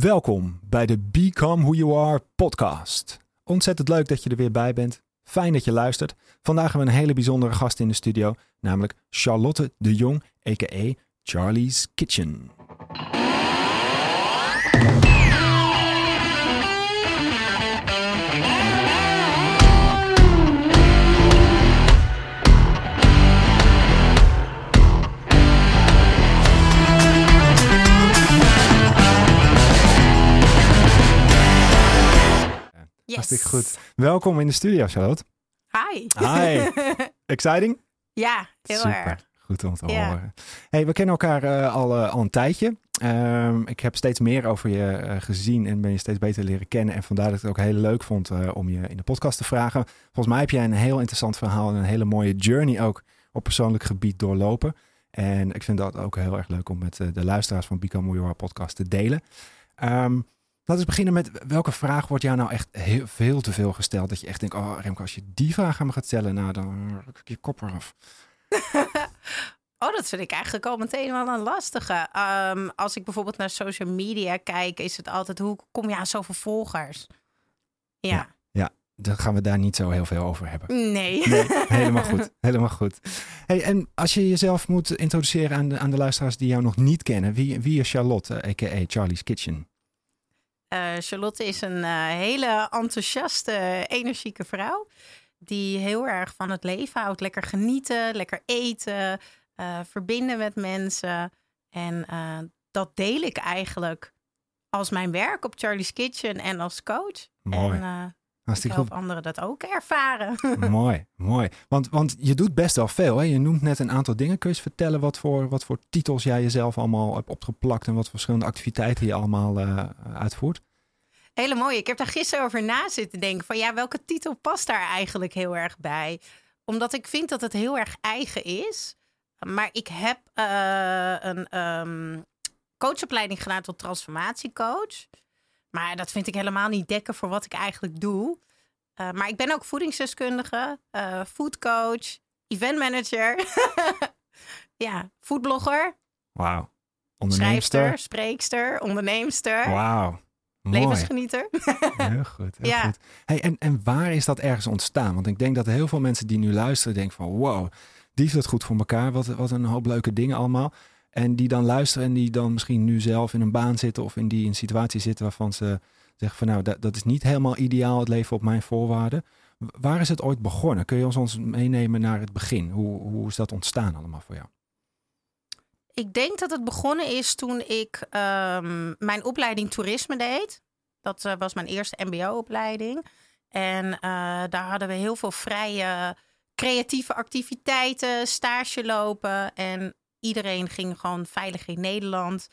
Welkom bij de Become Who You Are podcast. Ontzettend leuk dat je er weer bij bent. Fijn dat je luistert. Vandaag hebben we een hele bijzondere gast in de studio, namelijk Charlotte de Jong, a.k.a. Charlie's Kitchen. Hartstikke goed. Welkom in de studio, Charlotte. Hi. Hi. Exciting? ja, heel Super. erg. Goed om te Ja. horen. Hey, we kennen elkaar eh, al, eh, al een tijdje. Ehm, ik heb steeds meer over je eh, gezien en ben je steeds beter leren kennen. En vandaar dat ik het ook heel leuk vond eh, om je in de podcast te vragen. Volgens mij heb jij een heel interessant verhaal en een hele mooie journey ook op persoonlijk gebied doorlopen. En ik vind dat ook heel erg leuk om met de luisteraars van Become Who You Are podcast te delen. Ehm, laten we beginnen met welke vraag wordt jou nou echt heel, veel te veel gesteld? Dat je echt denkt, oh Remco, als je die vraag aan me gaat stellen, nou dan ruk ik je kop eraf. Oh, dat vind ik eigenlijk al meteen wel een lastige. Ehm, als ik bijvoorbeeld naar social media kijk, is het altijd hoe kom je aan zoveel volgers? Ja, Dan gaan we daar niet zo heel veel over hebben. nee. Nee, helemaal goed. Helemaal goed. Hey, en als je jezelf moet introduceren aan de, aan de luisteraars die jou nog niet kennen, wie, wie is Charlotte, a.k.a. Charlie's Kitchen? Eh, Charlotte is een eh, hele enthousiaste, energieke vrouw. Die heel erg van het leven houdt. Lekker genieten, lekker eten, eh, verbinden met mensen. En dat deel ik eigenlijk als mijn werk op Charlie's Kitchen en als coach. Mooi. En ik Hartstikke help goed. anderen dat ook ervaren. mooi, mooi. Want, want je doet best wel veel. Hè? Je noemt net een aantal dingen. Kun je eens vertellen wat voor, wat voor titels jij jezelf allemaal hebt opgeplakt en wat verschillende activiteiten je allemaal eh, uitvoert? Hele mooi. Ik heb daar gisteren over na zitten denken van ja, welke titel past daar eigenlijk heel erg bij? Omdat ik vind dat het heel erg eigen is. Maar ik heb eh, een ehm, coachopleiding gedaan tot transformatiecoach. Maar dat vind ik helemaal niet dekken voor wat ik eigenlijk doe. Eh, maar ik ben ook voedingsdeskundige, eh foodcoach, eventmanager. ja, foodblogger, Wauw. Schrijfster, spreekster, onderneemster, Wauw. Levensgenieter. Heel goed, heel Ja. goed. Hey, en, en waar is dat ergens ontstaan? Want ik denk dat heel veel mensen die nu luisteren denken van... wow, die heeft het goed voor elkaar. Wat, wat een hoop leuke dingen allemaal. En die dan luisteren en die dan misschien nu zelf in een baan zitten... of in die in situatie zitten waarvan ze zeggen van... nou, dat, is niet helemaal ideaal het leven op mijn voorwaarden. Waar is het ooit begonnen? Kun je ons, ons meenemen naar het begin? Hoe, hoe is dat ontstaan allemaal voor jou? Ik denk dat het begonnen is toen ik ehm, mijn opleiding toerisme deed. Dat eh, was mijn eerste MBO-opleiding. En eh, daar hadden we heel veel vrije creatieve activiteiten, stage lopen. En iedereen ging gewoon veilig in Nederland.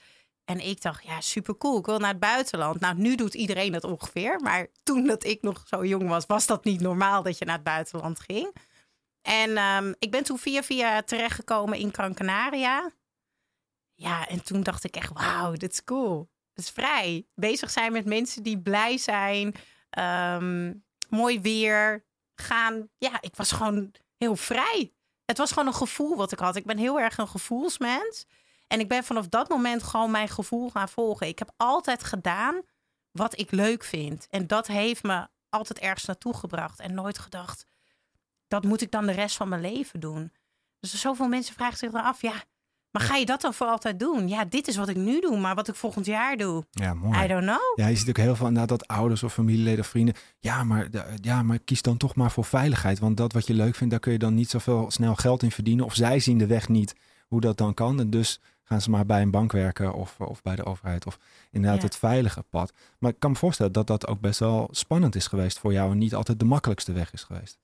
En ik dacht, ja, super cool. Ik wil naar het buitenland. Nou, nu doet iedereen dat ongeveer. Maar toen dat ik nog zo jong was, was dat niet normaal dat je naar het buitenland ging. En ehm, ik ben toen via via terechtgekomen in Gran Canaria. Ja, en toen dacht ik echt, wauw, dit is cool. Het is vrij. Bezig zijn met mensen die blij zijn. Ehm, mooi weer. Gaan. Ja, ik was gewoon heel vrij. Het was gewoon een gevoel wat ik had. Ik ben heel erg een gevoelsmens. En ik ben vanaf dat moment gewoon mijn gevoel gaan volgen. Ik heb altijd gedaan wat ik leuk vind. En dat heeft me altijd ergens naartoe gebracht. En nooit gedacht, dat moet ik dan de rest van mijn leven doen. Dus zoveel mensen vragen zich dan af, ja, maar ga je dat dan voor altijd doen? Ja, dit is wat ik nu doe, maar wat ik volgend jaar doe, Ja, mooi. I don't know. Ja, je ziet ook heel veel inderdaad dat ouders of familieleden of vrienden. Ja maar, ja, maar kies dan toch maar voor veiligheid. Want dat wat je leuk vindt, daar kun je dan niet zoveel snel geld in verdienen. Of zij zien de weg niet hoe dat dan kan. En dus gaan ze maar bij een bank werken of, of bij de overheid. Of inderdaad Ja. het veilige pad. Maar ik kan me voorstellen dat dat ook best wel spannend is geweest voor jou. En niet altijd de makkelijkste weg is geweest.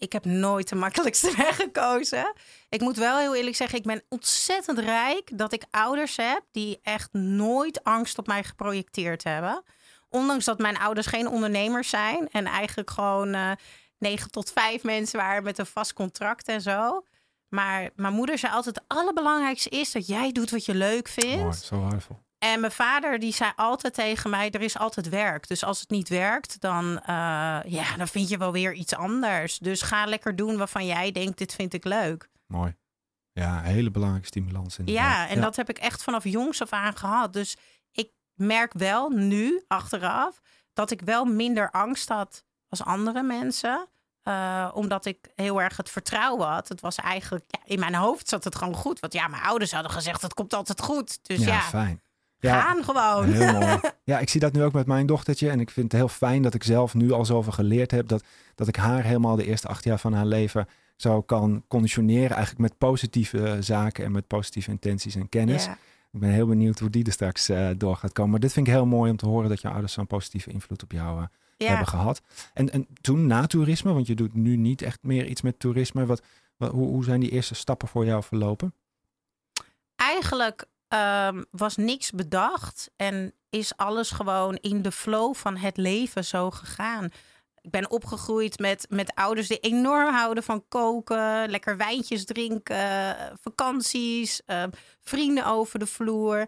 Ik heb nooit de makkelijkste weg gekozen. Ik moet wel heel eerlijk zeggen, ik ben ontzettend rijk dat ik ouders heb die echt nooit angst op mij geprojecteerd hebben. Ondanks dat mijn ouders geen ondernemers zijn en eigenlijk gewoon eh 9 tot 5 mensen waren met een vast contract en zo. Maar mijn moeder zei altijd: het allerbelangrijkste is dat jij doet wat je leuk vindt. Mooi, zo waardevol. En mijn vader die zei altijd tegen mij: er is altijd werk. Dus als het niet werkt, dan, eh, ja, dan vind je wel weer iets anders. Dus ga lekker doen waarvan jij denkt: dit vind ik leuk. Mooi. Ja, hele belangrijke stimulans. inderdaad. Ja, en dat heb ik echt vanaf jongs af aan gehad. Dus ik merk wel nu, achteraf, dat ik wel minder angst had als andere mensen. Uh, omdat ik heel erg het vertrouwen had. Het was eigenlijk, ja, in mijn hoofd zat het gewoon goed. Want ja, mijn ouders hadden gezegd, het komt altijd goed. Dus ja, ja fijn. Ja, gaan gewoon. Heel mooi. Ja, ik zie dat nu ook met mijn dochtertje. En ik vind het heel fijn dat ik zelf nu al zoveel geleerd heb. Dat, dat ik haar helemaal de eerste acht jaar van haar leven zo kan conditioneren. Eigenlijk met positieve zaken en met positieve intenties en kennis. Ik ben heel benieuwd hoe die er straks uh, door gaat komen. Maar dit vind ik heel mooi om te horen dat je ouders zo'n positieve invloed op jou uh, hebben gehad. En, en toen na toerisme, want je doet nu niet echt meer iets met toerisme. Wat, wat hoe, hoe zijn die eerste stappen voor jou verlopen? Eigenlijk um, was niks bedacht en is alles gewoon in de flow van het leven zo gegaan. Ik ben opgegroeid met, met ouders die enorm houden van koken, lekker wijntjes drinken, vakanties, uh, vrienden over de vloer.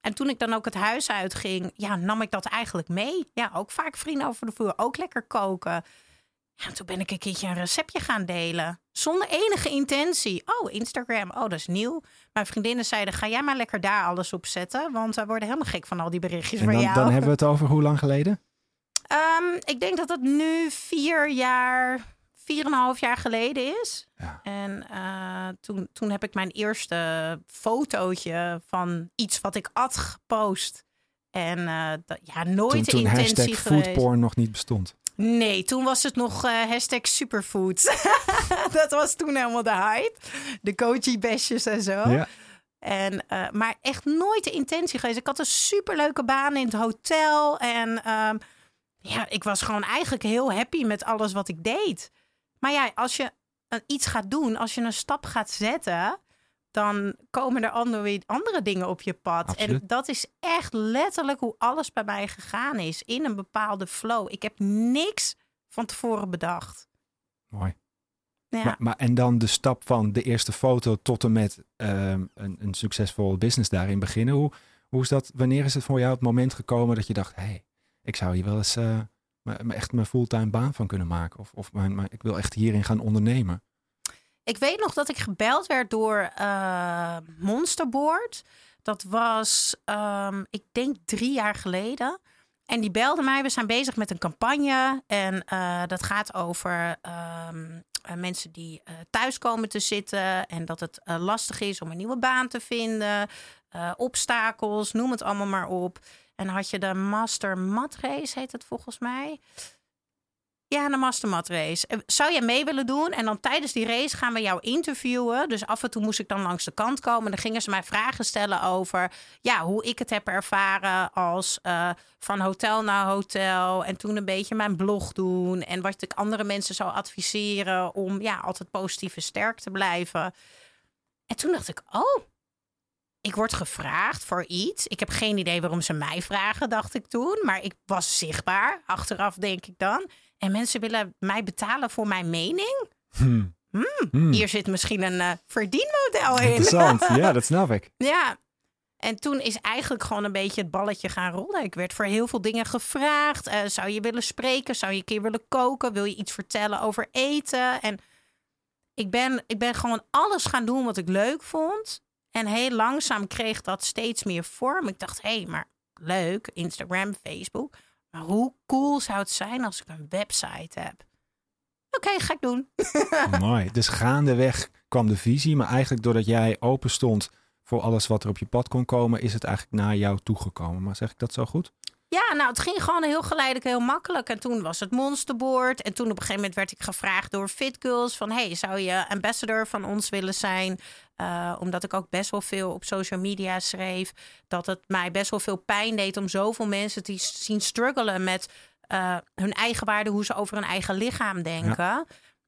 En toen ik dan ook het huis uitging, ja, nam ik dat eigenlijk mee. Ja, ook vaak vrienden over de vloer, ook lekker koken. Ja, toen ben ik een keertje een receptje gaan delen. Zonder enige intentie. Oh, Instagram. Oh, dat is nieuw. Mijn vriendinnen zeiden, ga jij maar lekker daar alles op zetten. Want we worden helemaal gek van al die berichtjes en dan, jou. Dan hebben we het over hoe lang geleden? Um, ik denk dat het nu vier jaar, vier en een half jaar geleden is. Ja. En uh, toen, toen heb ik mijn eerste fotootje van iets wat ik at gepost. En uh, ja, nooit toen, de toen intentie hashtag foodporn nog niet bestond. Nee, toen was het nog uh, hashtag superfood. dat was toen helemaal de hype. De Kochi-besjes en zo. Ja. En, uh, maar echt nooit de intentie geweest. Ik had een superleuke baan in het hotel. En um, ja, ik was gewoon eigenlijk heel happy met alles wat ik deed. Maar ja, als je iets gaat doen, als je een stap gaat zetten, dan komen er andere, andere dingen op je pad. En dat is echt letterlijk hoe alles bij mij gegaan is. In een bepaalde flow. Ik heb niks van tevoren bedacht. Mooi. Ja. Maar, maar, en dan de stap van de eerste foto tot en met um, een, een succesvol business daarin beginnen. Hoe, hoe is dat? Wanneer is het voor jou het moment gekomen dat je dacht: hé, hey, ik zou hier wel eens uh, echt mijn fulltime baan van kunnen maken? Of, of mijn, mijn, ik wil echt hierin gaan ondernemen? Ik weet nog dat ik gebeld werd door uh, Monsterboard. Dat was, um, ik denk, drie jaar geleden. En die belde mij. We zijn bezig met een campagne. En uh, dat gaat over um, uh, mensen die thuis komen te zitten. En dat het lastig is om een nieuwe baan te vinden. obstakels, noem het allemaal maar op. En had je de Master Mat Race, heet het volgens mij. Ja, de Mastermat race. Eh, zou jij mee willen doen? En dan tijdens die race gaan we jou interviewen. Dus af en toe moest ik dan langs de kant komen. Dan gingen ze mij vragen stellen over ja, hoe ik het heb ervaren als uh, van hotel naar hotel. En toen een beetje mijn blog doen. En wat ik andere mensen zou adviseren om ja, altijd positief en sterk te blijven. En toen dacht ik, oh, ik word gevraagd voor iets. Ik heb geen idee waarom ze mij vragen, dacht ik toen. Maar ik was zichtbaar. Achteraf denk ik dan. En mensen willen mij betalen voor mijn mening. Hmm. Hmm. Hmm. Hier zit misschien een uh, verdienmodel in. Interessant, ja, dat snap ik. Ja, en toen is eigenlijk gewoon een beetje het balletje gaan rollen. Ik werd voor heel veel dingen gevraagd. Uh, zou je willen spreken? Zou je een keer willen koken? Wil je iets vertellen over eten? En ik ben, ik ben gewoon alles gaan doen wat ik leuk vond. En heel langzaam kreeg dat steeds meer vorm. Ik dacht, hé, hey, maar leuk, Instagram, Facebook. Maar hoe cool zou het zijn als ik een website heb? Oké, ga ik doen. Mooi. Dus gaandeweg kwam de visie, maar eigenlijk doordat jij open stond voor alles wat er op je pad kon komen, is het eigenlijk naar jou toegekomen. Maar zeg ik dat zo goed? Ja, nou, het ging gewoon heel geleidelijk, heel makkelijk. En toen was het monsterboard. En toen op een gegeven moment werd ik gevraagd door Fit Girls van... hey, zou je ambassador van ons willen zijn? Uh, omdat ik ook best wel veel op social media schreef. Dat het mij best wel veel pijn deed om zoveel mensen te zien struggelen met uh, hun eigen waarde, hoe ze over hun eigen lichaam denken. Ja.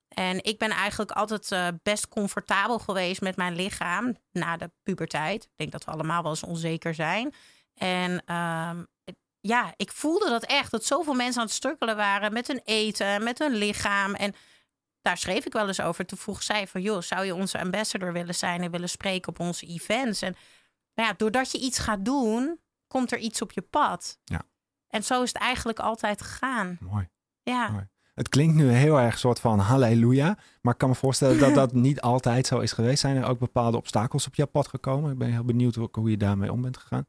En ik ben eigenlijk altijd uh, best comfortabel geweest met mijn lichaam na de puberteit. Ik denk dat we allemaal wel eens onzeker zijn. En ehm, ja, ik voelde dat echt. Dat zoveel mensen aan het strukkelen waren met hun eten, met hun lichaam. En daar schreef ik wel eens over. Toen vroeg zij van, joh, zou je onze ambassador willen zijn en willen spreken op onze events? En nou ja, doordat je iets gaat doen, komt er iets op je pad. Ja. En zo is het eigenlijk altijd gegaan. Mooi. Ja. Mooi. Het klinkt nu heel erg soort van halleluja. Maar ik kan me voorstellen dat dat niet altijd zo is geweest. Zijn er ook bepaalde obstakels op je pad gekomen? Ik ben heel benieuwd hoe je daarmee om bent gegaan.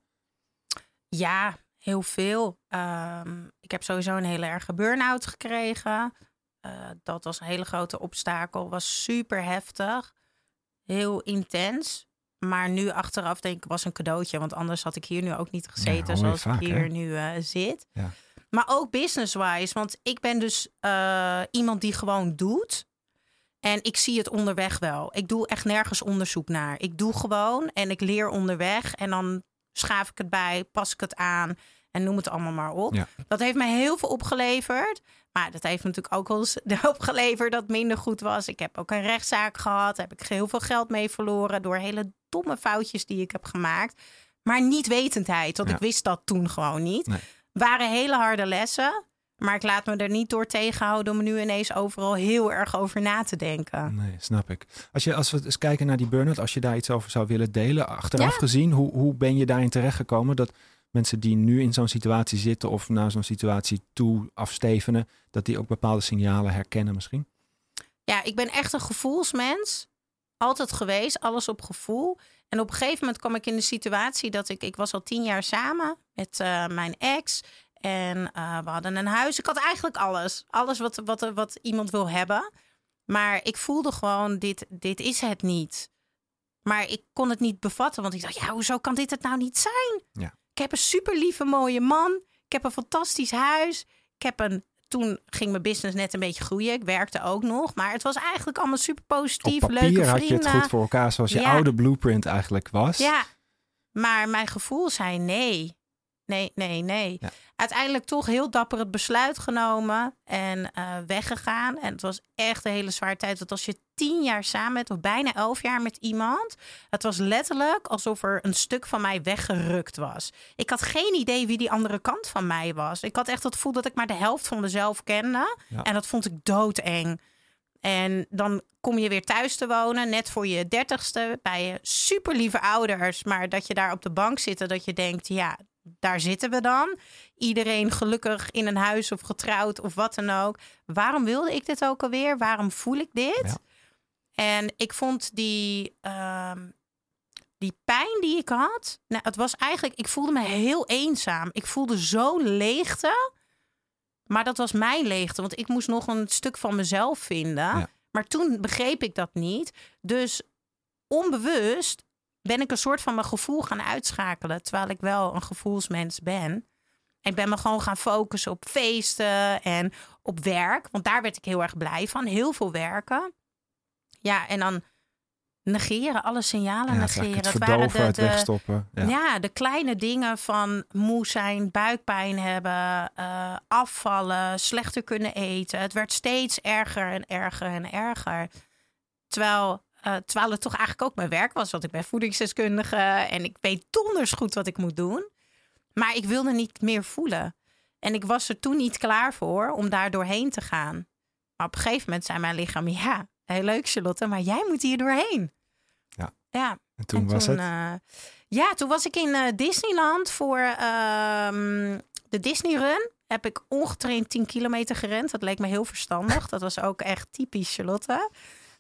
Ja, Heel veel. Ehm, ik heb sowieso een hele erge burn-out gekregen. Uh, dat was een hele grote obstakel. Was super heftig. Heel intens. Maar nu achteraf denk ik was een cadeautje. Want anders had ik hier nu ook niet gezeten ja, zoals ik hier nu uh, zit. Ja. Maar ook business-wise. Want ik ben dus uh, iemand die gewoon doet. En ik zie het onderweg wel. Ik doe echt nergens onderzoek naar. Ik doe gewoon en ik leer onderweg. En dan schaaf ik het bij, pas ik het aan en noem het allemaal maar op. Dat heeft mij heel veel opgeleverd. Maar dat heeft natuurlijk ook wel eens opgeleverd dat minder goed was. Ik heb ook een rechtszaak gehad. Daar heb ik heel veel geld mee verloren door hele domme foutjes die ik heb gemaakt. Maar niet wetendheid, want ik wist dat toen gewoon niet. Nee. Waren hele harde lessen. Maar ik laat me er niet door tegenhouden om nu ineens overal heel erg over na te denken. Nee, snap ik. Als, je, als we eens kijken naar die burn-out, als je daar iets over zou willen delen, achteraf gezien, hoe, hoe ben je daarin terechtgekomen dat mensen die nu in zo'n situatie zitten of naar zo'n situatie toe afstevenen, dat die ook bepaalde signalen herkennen misschien? Ja, ik ben echt een gevoelsmens. Altijd geweest, alles op gevoel. En op een gegeven moment kwam ik in de situatie dat ik, ik was al tien jaar samen met uh, mijn ex. En uh, we hadden een huis. Ik had eigenlijk alles. Alles wat, wat, wat iemand wil hebben. Maar ik voelde gewoon, dit, dit is het niet. Maar ik kon het niet bevatten. Want ik dacht, ja, hoezo kan dit het nou niet zijn? Ja. Ik heb een super lieve mooie man. Ik heb een fantastisch huis. Ik heb een toen ging mijn business net een beetje groeien. Ik werkte ook nog. Maar het was eigenlijk allemaal super positief. Op papier leuke had je het goed voor elkaar zoals je oude blueprint eigenlijk was. Ja, maar mijn gevoel zei nee nee, nee, nee. Uiteindelijk toch heel dapper het besluit genomen en uh, weggegaan. En het was echt een hele zware tijd. Want als je tien jaar samen bent, of bijna elf jaar met iemand, het was letterlijk alsof er een stuk van mij weggerukt was. Ik had geen idee wie die andere kant van mij was. Ik had echt het gevoel dat ik maar de helft van mezelf kende. En dat vond ik doodeng. En dan kom je weer thuis te wonen, net voor je dertigste, bij je super lieve ouders. Maar dat je daar op de bank zit dat je denkt, ja, daar zitten we dan. Iedereen gelukkig in een huis of getrouwd of wat dan ook. Waarom wilde ik dit ook alweer? Waarom voel ik dit? En ik vond die, ehm, die pijn die ik had. Nou, het was eigenlijk, ik voelde me heel eenzaam. Ik voelde zo leegte. Maar dat was mijn leegte, want ik moest nog een stuk van mezelf vinden. Maar toen begreep ik dat niet. Dus onbewust ben ik een soort van mijn gevoel gaan uitschakelen. Terwijl ik wel een gevoelsmens ben. Ik ben me gewoon gaan focussen op feesten en op werk. Want daar werd ik heel erg blij van. Heel veel werken. Ja, en dan negeren, alle signalen ja, negeren. Het, het waren de, de wegstoppen. Ja. ja. de kleine dingen van moe zijn, buikpijn hebben, uh, afvallen, slechter kunnen eten. Het werd steeds erger en erger en erger. Terwijl uh, terwijl het toch eigenlijk ook mijn werk was, want ik ben voedingsdeskundige en ik weet donders goed wat ik moet doen. Maar ik wilde niet meer voelen. En ik was er toen niet klaar voor om daar doorheen te gaan. Maar op een gegeven moment zei mijn lichaam: Ja, heel leuk, Charlotte, maar jij moet hier doorheen. Ja. ja. En toen was het? Uh, ja, toen was ik in uh, Disneyland voor uh, de Disney Run. Heb ik ongetraind 10 kilometer gerend. Dat leek me heel verstandig. Dat was ook echt typisch Charlotte.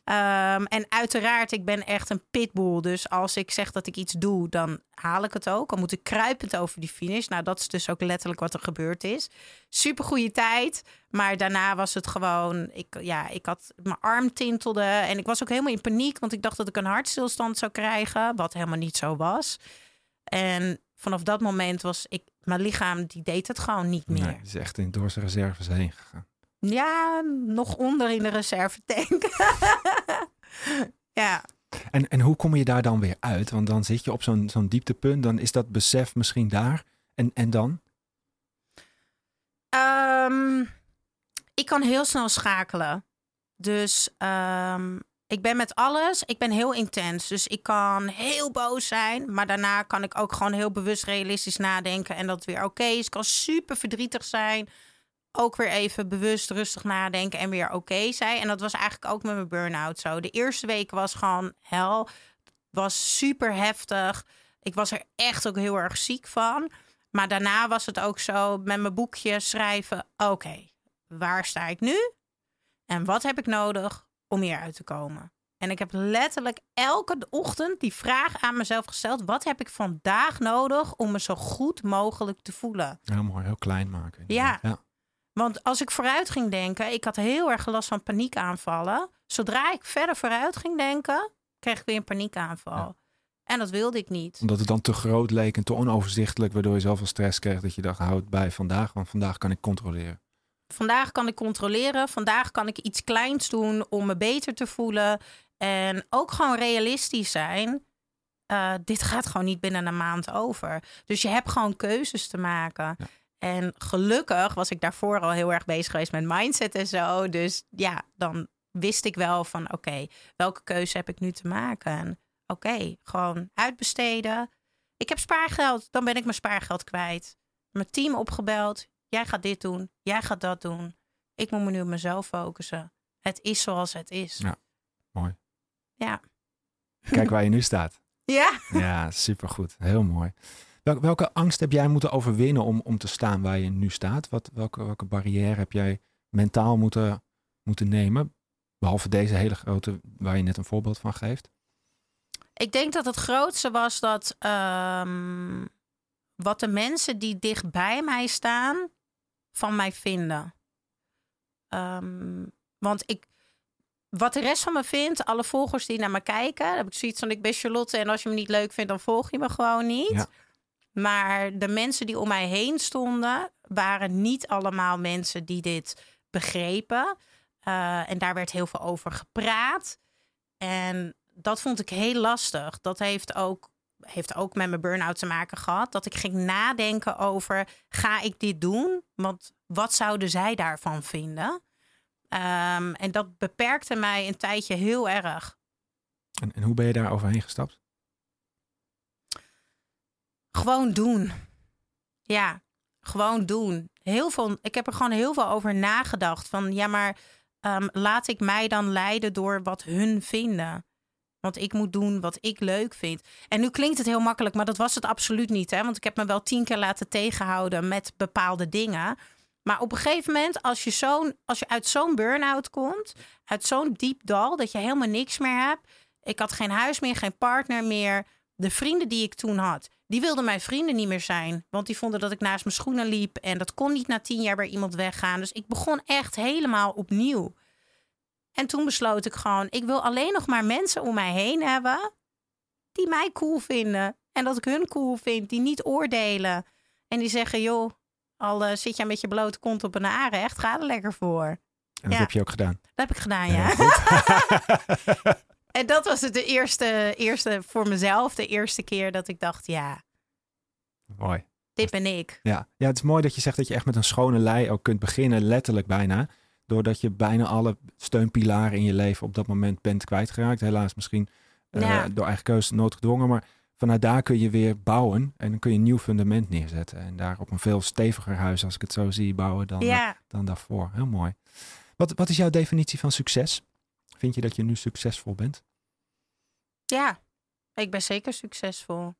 Um, en uiteraard, ik ben echt een pitbull. Dus als ik zeg dat ik iets doe, dan haal ik het ook. Dan moet ik kruipend over die finish. Nou, dat is dus ook letterlijk wat er gebeurd is. Super goede tijd. Maar daarna was het gewoon. Ik, ja, ik had mijn arm tintelde. En ik was ook helemaal in paniek. Want ik dacht dat ik een hartstilstand zou krijgen. Wat helemaal niet zo was. En vanaf dat moment was ik. Mijn lichaam die deed het gewoon niet meer. Nee, het is echt in door zijn reserves heen gegaan. Ja, nog onder in de reservetank. ja. En, en hoe kom je daar dan weer uit? Want dan zit je op zo'n zo'n dieptepunt, dan is dat besef misschien daar. En, en dan? Um, ik kan heel snel schakelen. Dus um, ik ben met alles, ik ben heel intens. Dus ik kan heel boos zijn, maar daarna kan ik ook gewoon heel bewust realistisch nadenken en dat het weer oké is. Ik kan super verdrietig zijn ook weer even bewust rustig nadenken en weer oké zijn. En dat was eigenlijk ook met mijn burn-out zo. De eerste week was gewoon hel. Was super heftig. Ik was er echt ook heel erg ziek van. Maar daarna was het ook zo met mijn boekje schrijven. Oké, waar sta ik nu? En wat heb ik nodig om hier uit te komen? En ik heb letterlijk elke ochtend die vraag aan mezelf gesteld: wat heb ik vandaag nodig om me zo goed mogelijk te voelen? Heel mooi, heel klein maken. Ja. ja. Want als ik vooruit ging denken, ik had heel erg last van paniekaanvallen. Zodra ik verder vooruit ging denken, kreeg ik weer een paniekaanval. Ja. En dat wilde ik niet. Omdat het dan te groot leek en te onoverzichtelijk, waardoor je zoveel stress kreeg dat je dacht, houd bij vandaag, want vandaag kan ik controleren. Vandaag kan ik controleren. Vandaag kan ik iets kleins doen om me beter te voelen. En ook gewoon realistisch zijn. Uh, dit gaat gewoon niet binnen een maand over. Dus je hebt gewoon keuzes te maken. Ja. En gelukkig was ik daarvoor al heel erg bezig geweest met mindset en zo. Dus ja, dan wist ik wel van oké, okay, welke keuze heb ik nu te maken? Oké, okay, gewoon uitbesteden. Ik heb spaargeld, dan ben ik mijn spaargeld kwijt. Mijn team opgebeld. Jij gaat dit doen, jij gaat dat doen. Ik moet me nu op mezelf focussen. Het is zoals het is. Ja, mooi. Ja. Kijk waar je nu staat. Ja. Ja, supergoed. Heel mooi. Welke, welke angst heb jij moeten overwinnen om, om te staan waar je nu staat? Wat, welke, welke barrière heb jij mentaal moeten, moeten nemen? Behalve deze hele grote, waar je net een voorbeeld van geeft. Ik denk dat het grootste was dat um, wat de mensen die dicht bij mij staan van mij vinden. Um, want ik, wat de rest van me vindt, alle volgers die naar me kijken, dan heb ik zoiets van: ik ben Charlotte en als je me niet leuk vindt, dan volg je me gewoon niet. Ja. Maar de mensen die om mij heen stonden, waren niet allemaal mensen die dit begrepen. Uh, en daar werd heel veel over gepraat. En dat vond ik heel lastig. Dat heeft ook, heeft ook met mijn burn-out te maken gehad. Dat ik ging nadenken over: ga ik dit doen? Want wat zouden zij daarvan vinden? Um, en dat beperkte mij een tijdje heel erg. En, en hoe ben je daar overheen gestapt? Gewoon doen. Ja, gewoon doen. Heel veel, ik heb er gewoon heel veel over nagedacht. Van ja, maar um, laat ik mij dan leiden door wat hun vinden. Want ik moet doen wat ik leuk vind. En nu klinkt het heel makkelijk, maar dat was het absoluut niet. Hè? Want ik heb me wel tien keer laten tegenhouden met bepaalde dingen. Maar op een gegeven moment, als je, zo'n, als je uit zo'n burn-out komt, uit zo'n diep dal, dat je helemaal niks meer hebt. Ik had geen huis meer, geen partner meer. De vrienden die ik toen had, die wilden mijn vrienden niet meer zijn. Want die vonden dat ik naast mijn schoenen liep. En dat kon niet na tien jaar bij iemand weggaan. Dus ik begon echt helemaal opnieuw. En toen besloot ik gewoon, ik wil alleen nog maar mensen om mij heen hebben die mij cool vinden. En dat ik hun cool vind, die niet oordelen. En die zeggen, joh, al uh, zit je met je blote kont op een aanrecht, ga er lekker voor. En dat Ja. heb je ook gedaan. Dat heb ik gedaan, ja. en dat was het de eerste, eerste voor mezelf, de eerste keer dat ik dacht, ja, Mooi. dit ben ik. Ja. ja, het is mooi dat je zegt dat je echt met een schone lei ook kunt beginnen, letterlijk bijna. Doordat je bijna alle steunpilaren in je leven op dat moment bent kwijtgeraakt. Helaas misschien eh, Ja. door eigen keuze noodgedwongen. Maar vanuit daar kun je weer bouwen en dan kun je een nieuw fundament neerzetten. En daar op een veel steviger huis, als ik het zo zie, bouwen dan, eh, Ja, dan daarvoor. Heel mooi. Wat, wat is jouw definitie van succes? Vind je dat je nu succesvol bent? ja, ik ben zeker succesvol.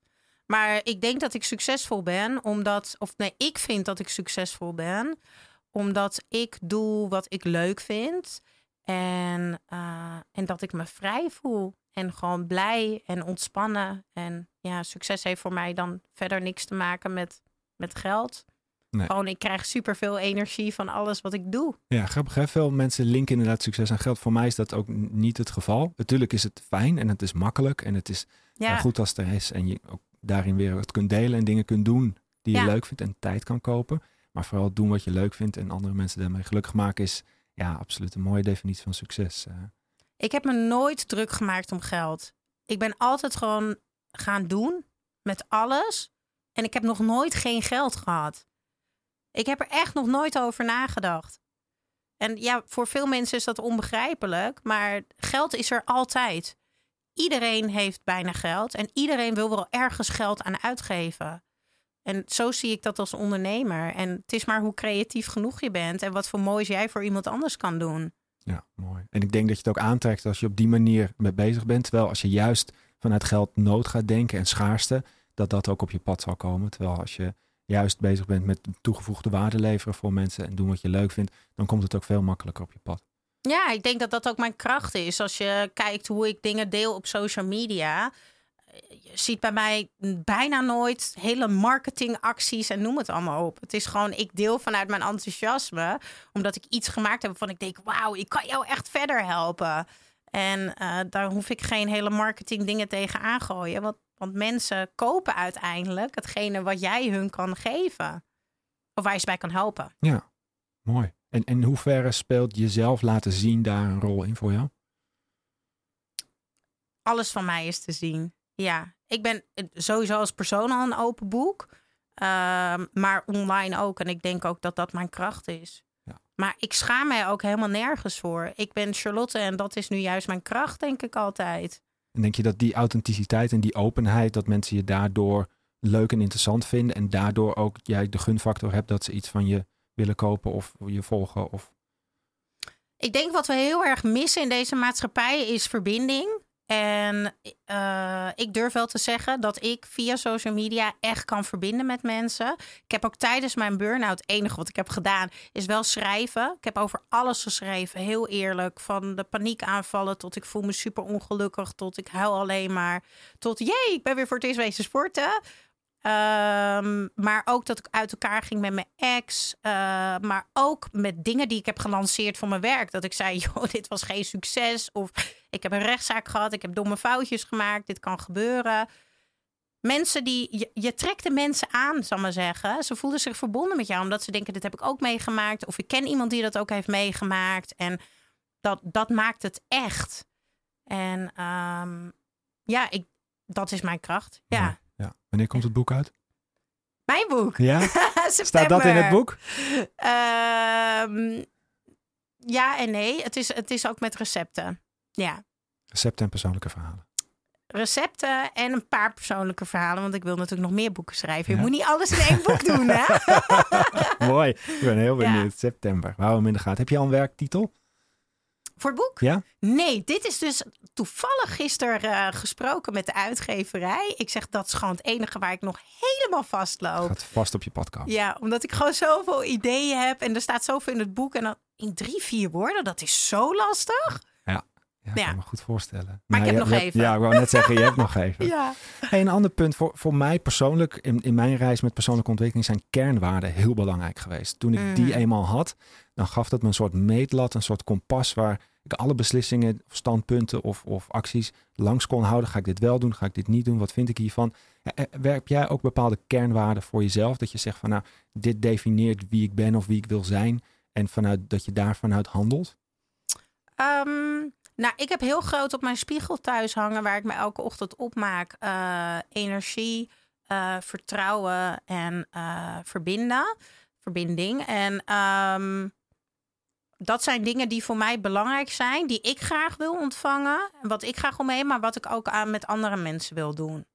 Maar ik denk dat ik succesvol ben omdat, of nee, ik vind dat ik succesvol ben omdat ik doe wat ik leuk vind. En, eh, en dat ik me vrij voel. En gewoon blij en ontspannen. En ja, succes heeft voor mij dan verder niks te maken met, met geld. Nee. Gewoon, ik krijg superveel energie van alles wat ik doe. Ja, grappig hè? Veel mensen linken inderdaad succes aan geld. Voor mij is dat ook niet het geval. Natuurlijk is het fijn en het is makkelijk en het is Ja, goed als het er is. En je ook daarin weer het kunt delen en dingen kunt doen die je Ja. leuk vindt en tijd kan kopen. Maar vooral doen wat je leuk vindt en andere mensen daarmee gelukkig maken is ja, absoluut een mooie definitie van succes. eh. ik heb me nooit druk gemaakt om geld. Ik ben altijd gewoon gaan doen met alles. En ik heb nog nooit geen geld gehad. Ik heb er echt nog nooit over nagedacht. En ja, voor veel mensen is dat onbegrijpelijk. Maar geld is er altijd. Iedereen heeft bijna geld. En iedereen wil wel ergens geld aan uitgeven. En zo zie ik dat als ondernemer. En het is maar hoe creatief genoeg je bent. En wat voor moois jij voor iemand anders kan doen. Ja, mooi. En ik denk dat je het ook aantrekt als je op die manier mee bezig bent. Terwijl als je juist vanuit geld nood gaat denken en schaarste, dat dat ook op je pad zal komen. Terwijl als je juist bezig bent met toegevoegde waarde leveren voor mensen en doen wat je leuk vindt, dan komt het ook veel makkelijker op je pad. Ja, ik denk dat dat ook mijn kracht is. Als je kijkt hoe ik dingen deel op social media. Je ziet bij mij bijna nooit hele marketingacties en noem het allemaal op. Het is gewoon, ik deel vanuit mijn enthousiasme. Omdat ik iets gemaakt heb waarvan ik denk, wauw, ik kan jou echt verder helpen. En uh, daar hoef ik geen hele marketing dingen tegen aangooien. Want, want mensen kopen uiteindelijk hetgene wat jij hun kan geven. Of waar je ze bij kan helpen. Ja, mooi. En in hoeverre speelt jezelf laten zien daar een rol in voor jou? Alles van mij is te zien. Ja, ik ben sowieso als persoon al een open boek. Uh, maar online ook. En ik denk ook dat dat mijn kracht is. Ja. Maar ik schaam mij ook helemaal nergens voor. Ik ben Charlotte en dat is nu juist mijn kracht, denk ik altijd. En denk je dat die authenticiteit en die openheid, dat mensen je daardoor leuk en interessant vinden en daardoor ook jij de gunfactor hebt dat ze iets van je willen kopen of je volgen? Of... Ik denk wat we heel erg missen in deze maatschappij is verbinding. En uh, ik durf wel te zeggen dat ik via social media echt kan verbinden met mensen. Ik heb ook tijdens mijn burn-out, het enige wat ik heb gedaan, is wel schrijven. Ik heb over alles geschreven, heel eerlijk. Van de paniekaanvallen tot ik voel me super ongelukkig, tot ik huil alleen maar. Tot jee, ik ben weer voor het eerst sporten. Um, maar ook dat ik uit elkaar ging met mijn ex. Uh, maar ook met dingen die ik heb gelanceerd voor mijn werk. Dat ik zei, joh, dit was geen succes. Of ik heb een rechtszaak gehad. Ik heb domme foutjes gemaakt. Dit kan gebeuren. Mensen die, je, je trekt de mensen aan, zal maar zeggen. Ze voelden zich verbonden met jou. Omdat ze denken, dit heb ik ook meegemaakt. Of ik ken iemand die dat ook heeft meegemaakt. En dat, dat maakt het echt. En um, ja, ik, dat is mijn kracht. ja. ja. Ja. Wanneer komt het boek uit? Mijn boek? Ja? Staat dat in het boek? Um, ja en nee. Het is, het is ook met recepten. Ja. Recepten en persoonlijke verhalen. Recepten en een paar persoonlijke verhalen. Want ik wil natuurlijk nog meer boeken schrijven. Je moet niet alles in één boek doen, hè? Mooi. Ik ben heel benieuwd. Ja. September. Hem in de gaten. Heb je al een werktitel? Voor het boek? Ja. Nee, dit is dus toevallig gisteren uh, gesproken met de uitgeverij. Ik zeg dat is gewoon het enige waar ik nog helemaal vastloop. Gaat vast op je pad komen. Ja, omdat ik gewoon zoveel ideeën heb en er staat zoveel in het boek. En dan in drie, vier woorden, dat is zo lastig. Ja. Ja, ik kan me goed voorstellen. Maar nou, ik heb nog even. Ja, ik wou net zeggen, je hebt nog even. Ja. Hey, een ander punt voor, voor mij persoonlijk, in, in mijn reis met persoonlijke ontwikkeling, zijn kernwaarden heel belangrijk geweest. Toen ik die Mhm. eenmaal had, dan gaf dat me een soort meetlat, een soort kompas waar ik alle beslissingen, standpunten of, of acties langs kon houden. Ga ik dit wel doen? Ga ik dit niet doen? Wat vind ik hiervan? Eh, Werp jij ook bepaalde kernwaarden voor jezelf? Dat je zegt van nou, dit definieert wie ik ben of wie ik wil zijn. En vanuit dat je daar vanuit handelt? Um, nou, ik heb heel groot op mijn spiegel thuis hangen, waar ik me elke ochtend opmaak. Uh, energie, vertrouwen en verbinden. Verbinding. En um, dat zijn dingen die voor mij belangrijk zijn, die ik graag wil ontvangen. Wat ik graag omheen, maar wat ik ook aan met andere mensen wil doen.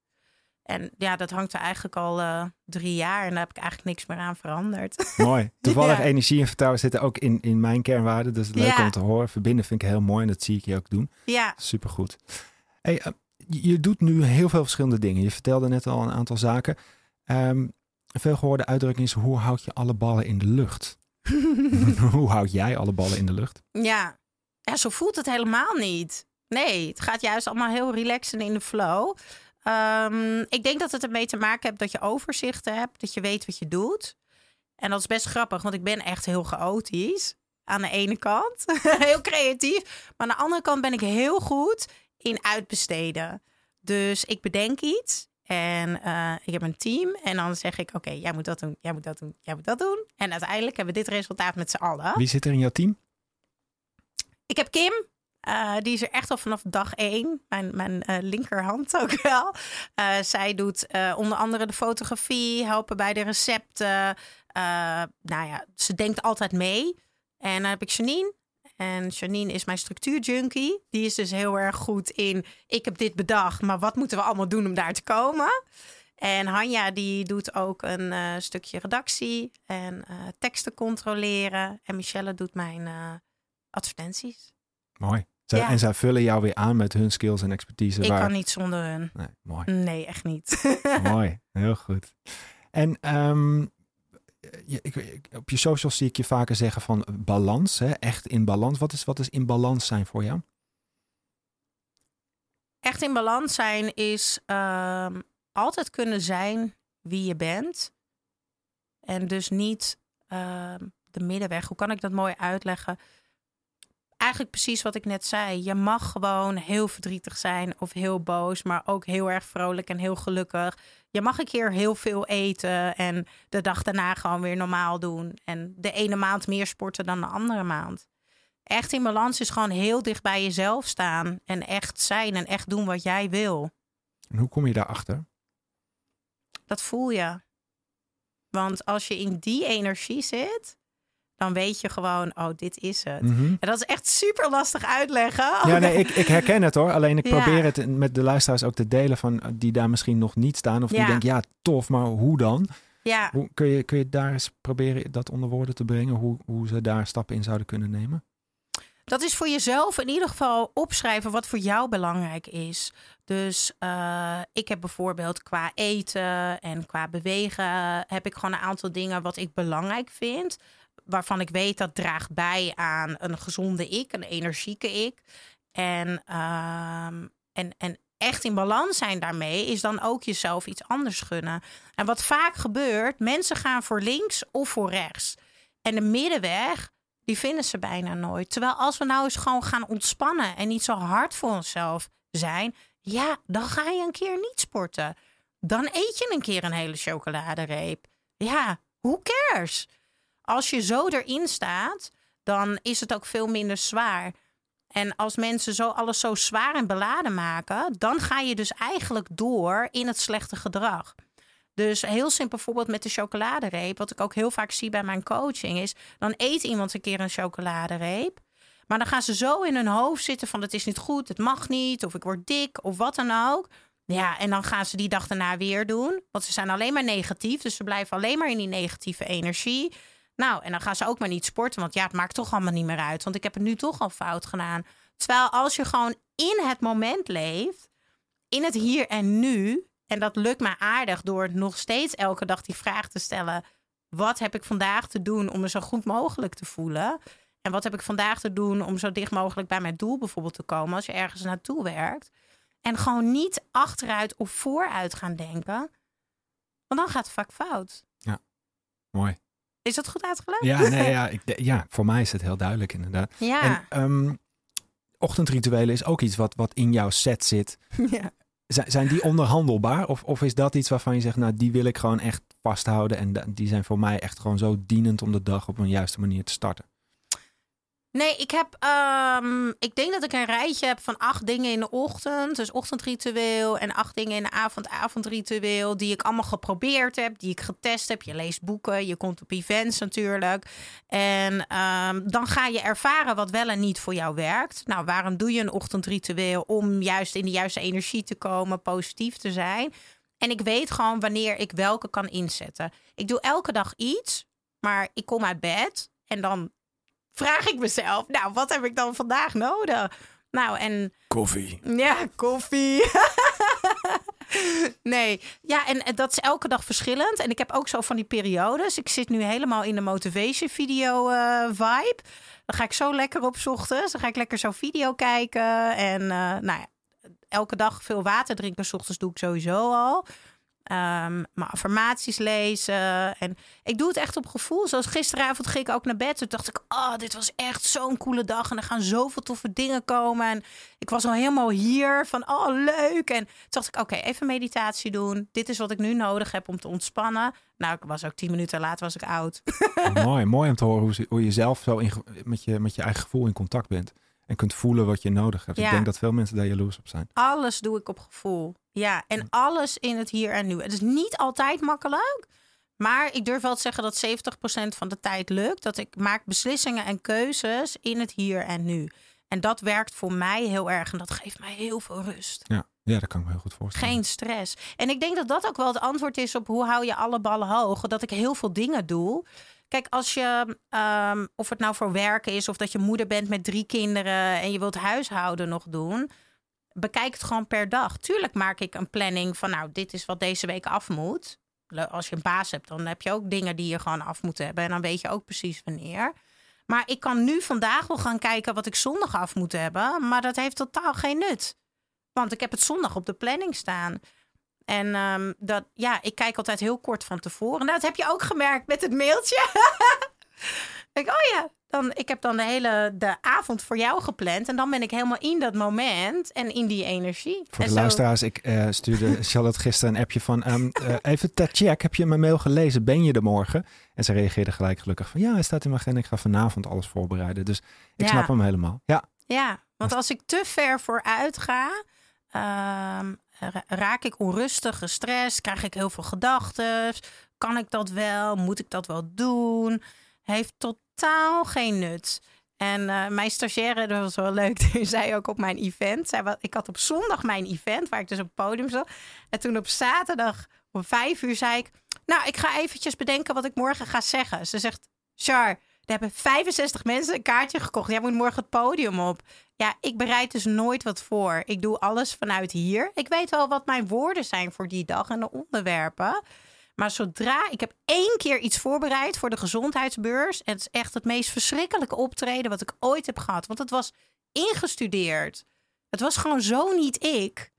En ja, dat hangt er eigenlijk al uh, drie jaar en daar heb ik eigenlijk niks meer aan veranderd. Mooi. Toevallig ja. energie en vertrouwen zitten ook in, in mijn kernwaarden. Dus leuk ja. om te horen. Verbinden vind ik heel mooi en dat zie ik je ook doen. Ja. Supergoed. Hey, uh, je doet nu heel veel verschillende dingen. Je vertelde net al een aantal zaken. Um, een veelgehoorde uitdrukking is, hoe houd je alle ballen in de lucht? hoe houd jij alle ballen in de lucht? Ja. ja, zo voelt het helemaal niet. Nee, het gaat juist allemaal heel relaxed en in de flow. Um, ik denk dat het ermee te maken heeft dat je overzicht hebt, dat je weet wat je doet. En dat is best grappig, want ik ben echt heel chaotisch. Aan de ene kant, heel creatief. Maar aan de andere kant ben ik heel goed in uitbesteden. Dus ik bedenk iets en uh, ik heb een team. En dan zeg ik, oké, okay, jij moet dat doen, jij moet dat doen, jij moet dat doen. En uiteindelijk hebben we dit resultaat met z'n allen. Wie zit er in jouw team? Ik heb Kim, uh, die is er echt al vanaf dag één. Mijn, mijn uh, linkerhand ook wel. Zij doet onder andere de fotografie, helpen bij de recepten. nou ja, ze denkt altijd mee. En dan heb ik Janine. En Janine is mijn structuurjunkie. Die is dus heel erg goed in... ik heb dit bedacht, maar wat moeten we allemaal doen om daar te komen? En Hanja die doet ook een stukje redactie en teksten controleren. En Michelle doet mijn advertenties. Mooi. Zij, ja. En zij vullen jou weer aan met hun skills en expertise. Ik waar... kan niet zonder hun. Nee, mooi. Nee, echt niet. mooi, heel goed. En um, ik, op je socials zie ik je vaker zeggen van balans, hè? echt in balans. Wat is, wat is in balans zijn voor jou? Echt in balans zijn is ehm, altijd kunnen zijn wie je bent. En dus niet ehm, de middenweg. Hoe kan ik dat mooi uitleggen? Eigenlijk precies wat ik net zei. Je mag gewoon heel verdrietig zijn of heel boos, maar ook heel erg vrolijk en heel gelukkig. Je mag een keer heel veel eten en de dag daarna gewoon weer normaal doen. En de ene maand meer sporten dan de andere maand. Echt in balans is gewoon heel dicht bij jezelf staan en echt zijn en echt doen wat jij wil. En hoe kom je daarachter? Dat voel je. Want als je in die energie zit, dan weet je gewoon, oh, dit is het. Mhm. En dat is echt super lastig uitleggen. Ja, nee, ik, ik herken het hoor. Alleen ik Ja. probeer het met de luisteraars ook te delen van eh, die daar misschien nog niet staan. Of die Ja. denken, ja, tof, maar hoe dan? Ja, Hoe, kun, je, kun je daar eens proberen dat onder woorden te brengen? Hoe, hoe ze daar stappen in zouden kunnen nemen? dat is voor jezelf in ieder geval opschrijven wat voor jou belangrijk is. Dus eh, ik heb bijvoorbeeld qua eten en qua bewegen heb ik gewoon een aantal dingen wat ik belangrijk vind. Waarvan ik weet dat draagt bij aan een gezonde ik, een energieke ik. En, ehm, en, en echt in balans zijn daarmee is dan ook jezelf iets anders gunnen. En wat vaak gebeurt, mensen gaan voor links of voor rechts. En de middenweg, die vinden ze bijna nooit. Terwijl als we nou eens gewoon gaan ontspannen en niet zo hard voor onszelf zijn, ja, dan ga je een keer niet sporten. Dan eet je een keer een hele chocoladereep. Ja, who cares? Als je zo erin staat, dan is het ook veel minder zwaar. En als mensen zo alles zo zwaar en beladen maken, dan ga je dus eigenlijk door in het slechte gedrag. Dus heel simpel voorbeeld met de chocoladereep. Wat ik ook heel vaak zie bij mijn coaching is... dan eet iemand een keer een chocoladereep... maar dan gaan ze zo in hun hoofd zitten van... het is niet goed, het mag niet, of ik word dik, of wat dan ook. Ja, en dan gaan ze die dag daarna weer doen. Want ze zijn alleen maar negatief, dus ze blijven alleen maar in die negatieve energie. Nou, en dan gaan ze ook maar niet sporten, want ja, het maakt toch allemaal niet meer uit. Want ik heb het nu toch al fout gedaan. Terwijl als je gewoon in het moment leeft, in het hier en nu... En dat lukt me aardig door nog steeds elke dag die vraag te stellen: wat heb ik vandaag te doen om me zo goed mogelijk te voelen? En wat heb ik vandaag te doen om zo dicht mogelijk bij mijn doel bijvoorbeeld te komen als je ergens naartoe werkt? En gewoon niet achteruit of vooruit gaan denken, want dan gaat het vaak fout. Mooi. Is dat goed uitgelegd? Ja, nee, ja, ik, ja, voor mij is het heel duidelijk inderdaad. Ja. En ehm, ochtendrituelen is ook iets wat, wat in jouw set zit. ja. Zijn, zijn die onderhandelbaar? Of, of is dat iets waarvan je zegt, nou, die wil ik gewoon echt vasthouden. En die zijn voor mij echt gewoon zo dienend om de dag op een juiste manier te starten. Nee, ik heb. ehm, ik denk dat ik een rijtje heb van acht dingen in de ochtend. Dus ochtendritueel. En acht dingen in de avond, avondritueel. Die ik allemaal geprobeerd heb. Die ik getest heb. Je leest boeken. Je komt op events natuurlijk. En ehm, dan ga je ervaren wat wel en niet voor jou werkt. Nou, waarom doe je een ochtendritueel? Om juist in de juiste energie te komen. Positief te zijn. En ik weet gewoon wanneer ik welke kan inzetten. Ik doe elke dag iets. Maar ik kom uit bed. En dan vraag ik mezelf, nou, wat heb ik dan vandaag nodig? Nou, en Koffie. ja, koffie. nee, ja, en en dat is elke dag verschillend. En ik heb ook zo van die periodes. Ik zit nu helemaal in de motivation video eh, vibe. Dan ga ik zo lekker op ochtends. Dan ga ik lekker zo video kijken. En eh, nou ja, elke dag veel water drinken. 's ochtends doe ik sowieso al. Ehm mijn affirmaties lezen. En ik doe het echt op gevoel. Zoals gisteravond ging ik ook naar bed. Toen dacht ik, oh, dit was echt zo'n coole dag. En er gaan zoveel toffe dingen komen. En ik was al helemaal hier van, oh, leuk. En toen dacht ik, oké, even meditatie doen. Dit is wat ik nu nodig heb om te ontspannen. Nou, ik was ook tien minuten later was ik oud. mooi, mooi om te horen hoe, je zelf zo in, met, je, met je eigen gevoel in contact bent. En kunt voelen wat je nodig hebt. Ja. Ik denk dat veel mensen daar jaloers op zijn. Alles doe ik op gevoel. Ja, en alles in het hier en nu. Het is niet altijd makkelijk. Maar ik durf wel te zeggen dat 70% van de tijd lukt. Dat ik maak beslissingen en keuzes in het hier en nu. En dat werkt voor mij heel erg. En dat geeft mij heel veel rust. Ja, ja dat kan ik me heel goed voorstellen. Geen stress. En ik denk dat dat ook wel het antwoord is op hoe hou je alle ballen hoog. Dat ik heel veel dingen doe. Kijk, als je, ehm, of het nou voor werken is, of dat je moeder bent met drie kinderen en je wilt huishouden nog doen, bekijk het gewoon per dag. Tuurlijk maak ik een planning van, nou, dit is wat deze week af moet. als je een baas hebt, dan heb je ook dingen die je gewoon af moet hebben. En dan weet je ook precies wanneer. Maar ik kan nu vandaag wel gaan kijken wat ik zondag af moet hebben. Maar dat heeft totaal geen nut. Want ik heb het zondag op de planning staan. En um, dat, ja, ik kijk altijd heel kort van tevoren. Nou, dat heb je ook gemerkt met het mailtje. ik, oh ja, dan, ik heb dan de hele de avond voor jou gepland. En dan ben ik helemaal in dat moment en in die energie. Voor en de luisteraars, ik uh, stuurde Charlotte gisteren een appje van... Um, uh, even te check, heb je mijn mail gelezen? Ben je er morgen? En ze reageerde gelijk gelukkig van... Ja, hij staat in mijn agenda. Ik ga vanavond alles voorbereiden. Dus ik ja. snap hem helemaal. Ja, ja want als ik te ver vooruit ga... Um, raak ik onrustig, gestrest, krijg ik heel veel gedachten. Kan ik dat wel? Moet ik dat wel doen? Heeft totaal geen nut. En uh, mijn stagiaire, dat was wel leuk, die zei ook op mijn event. Zij, ik had op zondag mijn event, waar ik dus op het podium zat. En toen op zaterdag om vijf uur zei ik... Nou, ik ga eventjes bedenken wat ik morgen ga zeggen. Ze zegt, Char, er hebben 65 mensen een kaartje gekocht. Jij moet morgen het podium op. Ja, ik bereid dus nooit wat voor. Ik doe alles vanuit hier. Ik weet wel wat mijn woorden zijn voor die dag en de onderwerpen. Maar zodra ik heb één keer iets voorbereid voor de gezondheidsbeurs. En het is echt het meest verschrikkelijke optreden wat ik ooit heb gehad. Want het was ingestudeerd. Het was gewoon zo niet ik.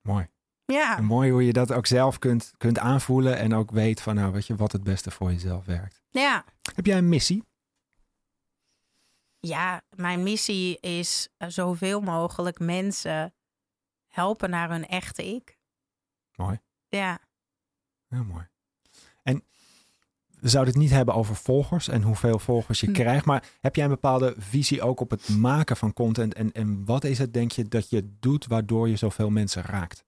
Mooi. Ja. En mooi hoe je dat ook zelf kunt, kunt aanvoelen. En ook weet van nou, weet je, wat het beste voor jezelf werkt. Ja. Heb jij een missie? Ja, mijn missie is uh, zoveel mogelijk mensen helpen naar hun echte ik. Mooi. Ja. Heel mooi. En we zouden het niet hebben over volgers en hoeveel volgers je krijgt. Maar heb jij een bepaalde visie ook op het maken van content? En, en wat is het, denk je, dat je doet waardoor je zoveel mensen raakt?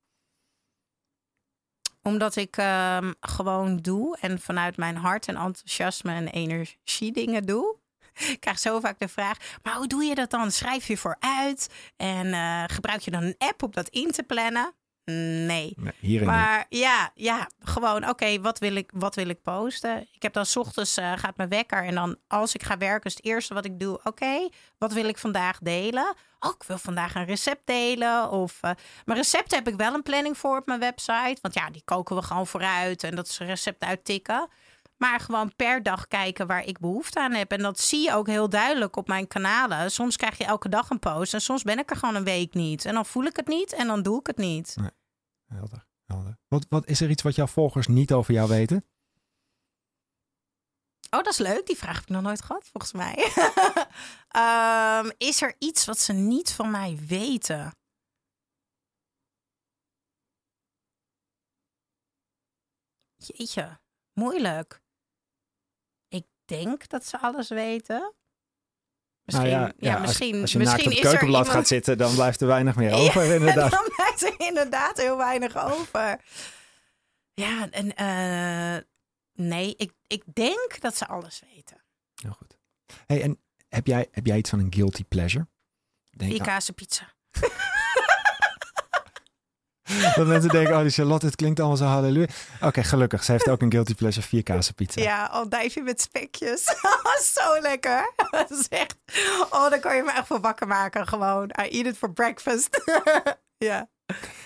Omdat ik um, gewoon doe en vanuit mijn hart en enthousiasme en energie dingen doe. Ik krijg zo vaak de vraag: maar hoe doe je dat dan? Schrijf je vooruit en uh, gebruik je dan een app om dat in te plannen? Nee. nee maar ja, ja, gewoon oké, okay, wat, wil ik, wat wil ik posten? Ik heb dan s ochtends uh, gaat mijn wekker en dan als ik ga werken is het eerste wat ik doe. Oké, okay, wat wil ik vandaag delen? Oh, ik wil vandaag een recept delen. Of, uh, maar recepten heb ik wel een planning voor op mijn website. Want ja, die koken we gewoon vooruit en dat is een recept uittikken. Maar gewoon per dag kijken waar ik behoefte aan heb. En dat zie je ook heel duidelijk op mijn kanalen. Soms krijg je elke dag een post. En soms ben ik er gewoon een week niet. En dan voel ik het niet en dan doe ik het niet. Nee. Helder, helder. Wat, wat is er iets wat jouw volgers niet over jou weten? Oh, dat is leuk. Die vraag heb ik nog nooit gehad, volgens mij. um, is er iets wat ze niet van mij weten? Jeetje, moeilijk denk dat ze alles weten. Misschien, nou ja, ja, ja, misschien, als, je misschien naakt op het keukenblad iemand... gaat zitten, dan blijft er weinig meer over, ja, inderdaad. Dan blijft er inderdaad heel weinig over. Ja, en uh, nee, ik, ik denk dat ze alles weten. Heel goed. Hey, en heb jij, heb jij iets van een guilty pleasure? Denk, pizza. Dat mensen denken, oh die Charlotte, het klinkt allemaal zo halleluja. Oké, gelukkig. Ze heeft ook een guilty pleasure vier pizza. Ja, al dijfje met spekjes. zo lekker. Dat is echt... Oh, dan kan je me echt voor wakker maken gewoon. I eat it for breakfast. ja.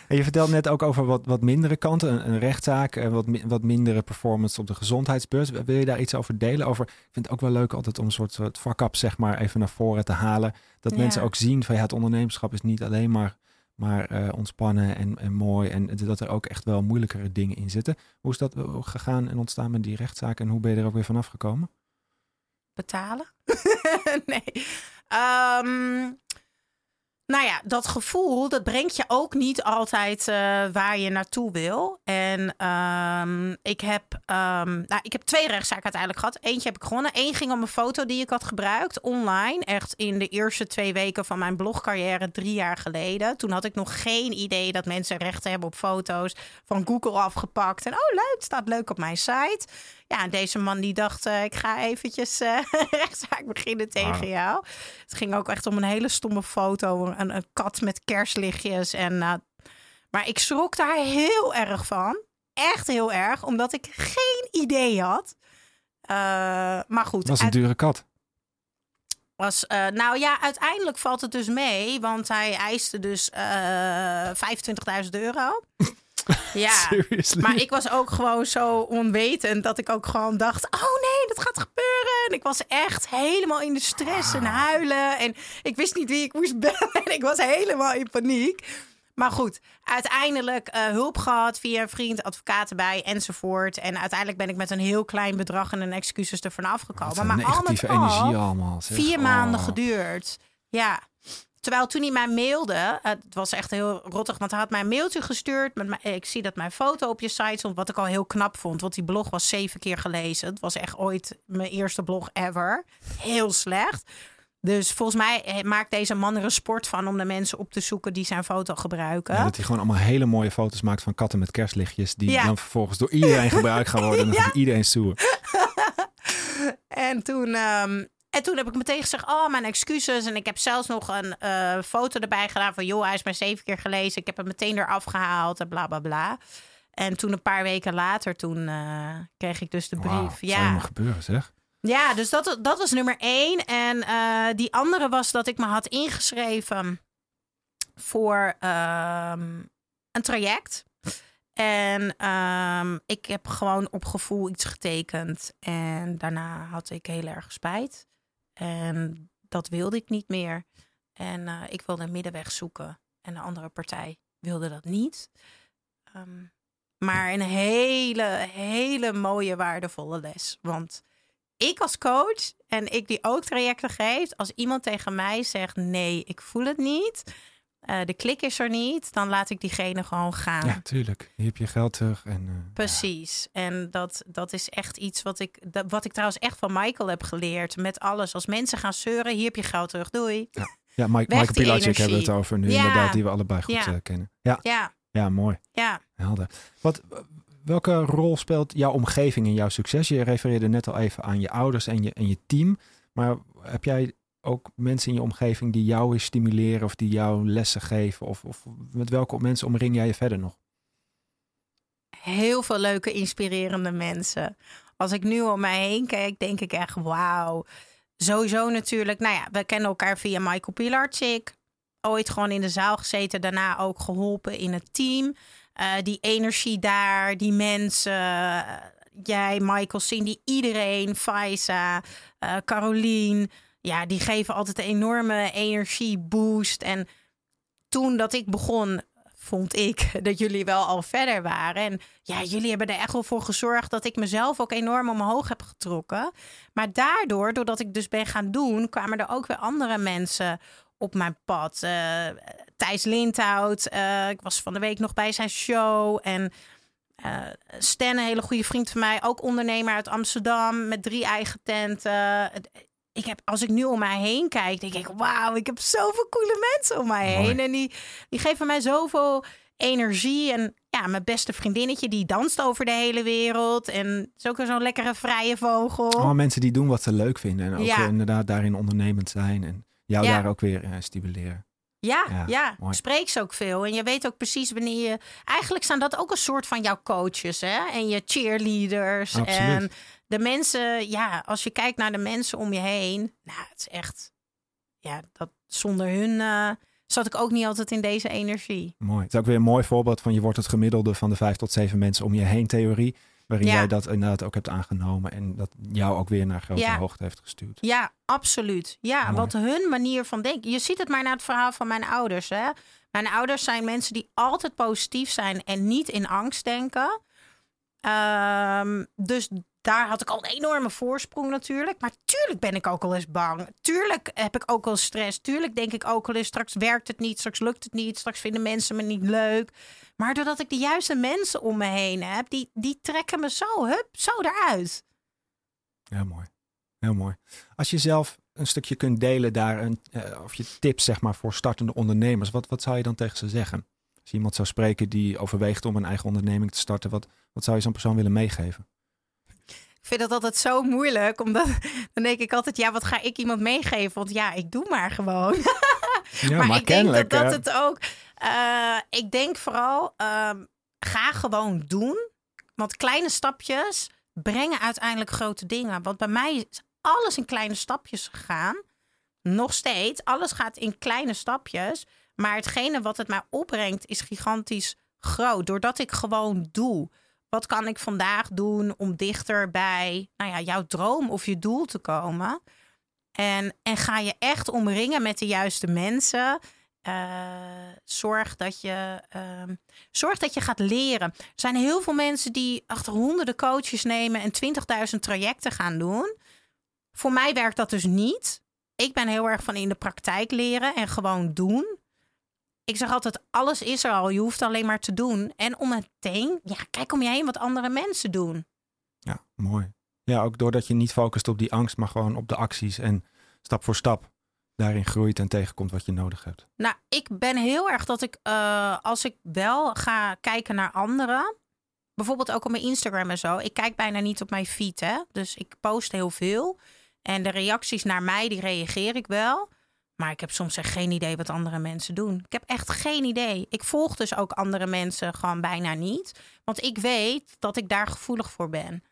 En je vertelt net ook over wat, wat mindere kanten, een, een rechtszaak, en wat, wat mindere performance op de gezondheidsbeurs. Wil je daar iets over delen? Over, ik vind het ook wel leuk altijd om een soort, soort vakap zeg maar even naar voren te halen. Dat ja. mensen ook zien van ja, het ondernemerschap is niet alleen maar maar uh, ontspannen en, en mooi. En dat er ook echt wel moeilijkere dingen in zitten. Hoe is dat gegaan en ontstaan met die rechtszaak? En hoe ben je er ook weer vanaf gekomen? Betalen? nee. Um, nou ja, dat gevoel, dat brengt je ook niet altijd uh, waar je naartoe wil. En um, ik, heb, um, nou, ik heb twee rechtszaken uiteindelijk gehad. Eentje heb ik gewonnen. Eén ging om een foto die ik had gebruikt online. Echt in de eerste twee weken van mijn blogcarrière drie jaar geleden. Toen had ik nog geen idee dat mensen rechten hebben op foto's van Google afgepakt. En oh leuk, staat leuk op mijn site. Ja, deze man die dacht, uh, ik ga eventjes uh, rechtszaak beginnen tegen ah. jou. Het ging ook echt om een hele stomme foto. Een, een kat met kerstlichtjes. En, uh, maar ik schrok daar heel erg van. Echt heel erg, omdat ik geen idee had. maar goed. Was een dure kat. Was, nou ja, uiteindelijk valt het dus mee. Want hij eiste dus 25.000 euro. Ja, maar ik was ook gewoon zo onwetend dat ik ook gewoon dacht: oh nee, dat gaat gebeuren. En ik was echt helemaal in de stress en huilen. En ik wist niet wie ik moest bellen. En ik was helemaal in paniek. Maar goed, uiteindelijk eh, hulp gehad via een vriend, advocaat erbij enzovoort. En uiteindelijk ben ik met een heel klein bedrag en een excuses er vanaf Wat gekomen. een Maar al met al, energie allemaal. zeg. vier Oh. maanden geduurd. Ja. Terwijl toen hij mij mailde, eh, het was echt heel rottig, want hij had mij een mailtje gestuurd. Met mijn, ik zie dat mijn foto op je site stond, wat ik al heel knap vond. Want die blog was zeven keer gelezen. Het was echt ooit mijn eerste blog ever. Heel slecht. Dus volgens mij eh, maakt deze man er een sport van om de mensen op te zoeken die zijn foto gebruiken. Ja, dat hij gewoon allemaal hele mooie foto's maakt van katten met kerstlichtjes. Die Ja. dan vervolgens door iedereen gebruikt gaan worden. En dan Ja. gaat iedereen stoer. En toen, ehm, en toen heb ik meteen gezegd, oh, mijn excuses. En ik heb zelfs nog een eh, foto erbij gedaan van, joh, hij is maar zeven keer gelezen. Ik heb hem meteen eraf gehaald en bla, bla, bla. En toen een paar weken later, toen eh, kreeg ik dus de brief. Zou ja. helemaal gebeuren zeg. ja, dus dat, dat was nummer één. En eh, die andere was dat ik me had ingeschreven voor ehm, een traject. En ehm, ik heb gewoon op gevoel iets getekend. En daarna had ik heel erg spijt. En dat wilde ik niet meer. En eh, ik wilde een middenweg zoeken. En de andere partij wilde dat niet. Ehm, maar een hele, hele mooie, waardevolle les. Want ik als coach en ik die ook trajecten geeft, als iemand tegen mij zegt: nee, ik voel het niet. Eh, de klik is er niet, dan laat ik diegene gewoon gaan. Ja, tuurlijk. Hier heb je geld terug. En, eh, Precies. En dat, dat is echt iets wat ik, dat, wat ik trouwens echt van Michael heb geleerd. Met alles. Als mensen gaan zeuren, hier heb je geld terug. Doei. Ja, ja Mike, Michael Pilacic hebben we het over nu Ja. inderdaad. Die we allebei goed Ja. eh, kennen. Ja, Ja, ja, mooi. ja. Helder. Wat, welke rol speelt jouw omgeving in jouw succes? Je refereerde net al even aan je ouders en je, en je team. Maar heb jij ook mensen in je omgeving die jou weer stimuleren of die jou lessen geven? Of, of met welke mensen omring jij je verder nog? Heel veel leuke, inspirerende mensen. Als ik nu om mij heen kijk, denk ik echt wauw. Sowieso natuurlijk. Nou ja, we kennen elkaar via Michael Pilarczyk. Ooit gewoon in de zaal gezeten. Daarna ook geholpen in het team. Eh, die energie daar, die mensen. jij, Michael, Cindy, iedereen. Faisa, eh Carolien. Ja, die geven altijd een enorme energieboost. En toen dat ik begon, vond ik dat jullie wel al verder waren. En ja, jullie hebben er echt wel voor gezorgd dat ik mezelf ook enorm omhoog heb getrokken. Maar daardoor, doordat ik dus ben gaan doen, kwamen er ook weer andere mensen op mijn pad. Eh, Thijs Lindhout, eh, ik was van de week nog bij zijn show. En Stan, een hele goede vriend van mij, ook ondernemer uit Amsterdam met drie eigen tenten. Ik heb, als ik nu om mij heen kijk, denk ik, wauw, ik heb zoveel coole mensen om mij Mooi. heen. En die, die geven mij zoveel energie. En ja, mijn beste vriendinnetje, die danst over de hele wereld. En is ook zo'n lekkere vrije vogel. Allemaal mensen die doen wat ze leuk vinden. En ook Ja. inderdaad daarin ondernemend zijn. En jou Ja. daar ook weer eh, stimuleren. Ja, Ja, ja, mooi. spreek ze ook veel. En je weet ook precies wanneer je... Eigenlijk zijn dat ook een soort van jouw coaches, hè? En je cheerleaders. Absoluut. En de mensen, ja, als je kijkt naar de mensen om je heen... Nou, het is echt... Ja, dat, zonder hun eh, zat ik ook niet altijd in deze energie. Mooi. Het is ook weer een mooi voorbeeld van je wordt het gemiddelde van de vijf tot zeven mensen om je heen theorie. Waarin Ja. jij dat inderdaad ook hebt aangenomen. En dat jou ook weer naar grote Ja. hoogte heeft gestuurd. Ja, absoluut. Ja, Mooi. want hun manier van denken. Je ziet het maar naar het verhaal van mijn ouders. Hè? Mijn ouders zijn mensen die altijd positief zijn en niet in angst denken. Ehm, dus daar had ik al een enorme voorsprong natuurlijk. Maar tuurlijk ben ik ook al eens bang. Tuurlijk heb ik ook al stress. Tuurlijk denk ik ook al eens straks werkt het niet. Straks lukt het niet. Straks vinden mensen me niet leuk. Maar doordat ik de juiste mensen om me heen heb, die, die trekken me zo, hup, zo eruit. Heel mooi. Heel mooi. Als je zelf een stukje kunt delen daar, een, eh, of je tips zeg maar voor startende ondernemers, wat, wat zou je dan tegen ze zeggen? Als iemand zou spreken die overweegt om een eigen onderneming te starten, wat, wat zou je zo'n persoon willen meegeven? Ik vind dat altijd zo moeilijk, omdat dan denk ik altijd, ja, wat ga ik iemand meegeven? Want ja, ik doe maar gewoon. Ja, maar, ik denk dat, dat het ook, eh, ik denk vooral, ehm, ga gewoon doen. Want kleine stapjes brengen uiteindelijk grote dingen. Want bij mij is alles in kleine stapjes gegaan. Nog steeds, alles gaat in kleine stapjes. Maar hetgene wat het mij opbrengt is gigantisch groot. Doordat ik gewoon doe. Wat kan ik vandaag doen om dichter bij nou ja, jouw droom of je doel te komen? En, en ga je echt omringen met de juiste mensen. Uh, zorg, dat je, uh, zorg dat je gaat leren. Er zijn heel veel mensen die achter honderden coaches nemen en 20.000 trajecten gaan doen. Voor mij werkt dat dus niet. Ik ben heel erg van in de praktijk leren en gewoon doen. Ik zeg altijd, alles is er al. Je hoeft alleen maar te doen. En om meteen, ja, kijk om je heen wat andere mensen doen. Ja, mooi. Ja, ook doordat je niet focust op die angst, maar gewoon op de acties en stap voor stap daarin groeit en tegenkomt wat je nodig hebt. Nou, ik ben heel erg dat ik, uh, als ik wel ga kijken naar anderen, bijvoorbeeld ook op mijn Instagram en zo, ik kijk bijna niet op mijn feed, hè. Dus ik post heel veel. En de reacties naar mij, die reageer ik wel. Maar ik heb soms echt geen idee wat andere mensen doen. Ik heb echt geen idee. Ik volg dus ook andere mensen gewoon bijna niet. Want ik weet dat ik daar gevoelig voor ben.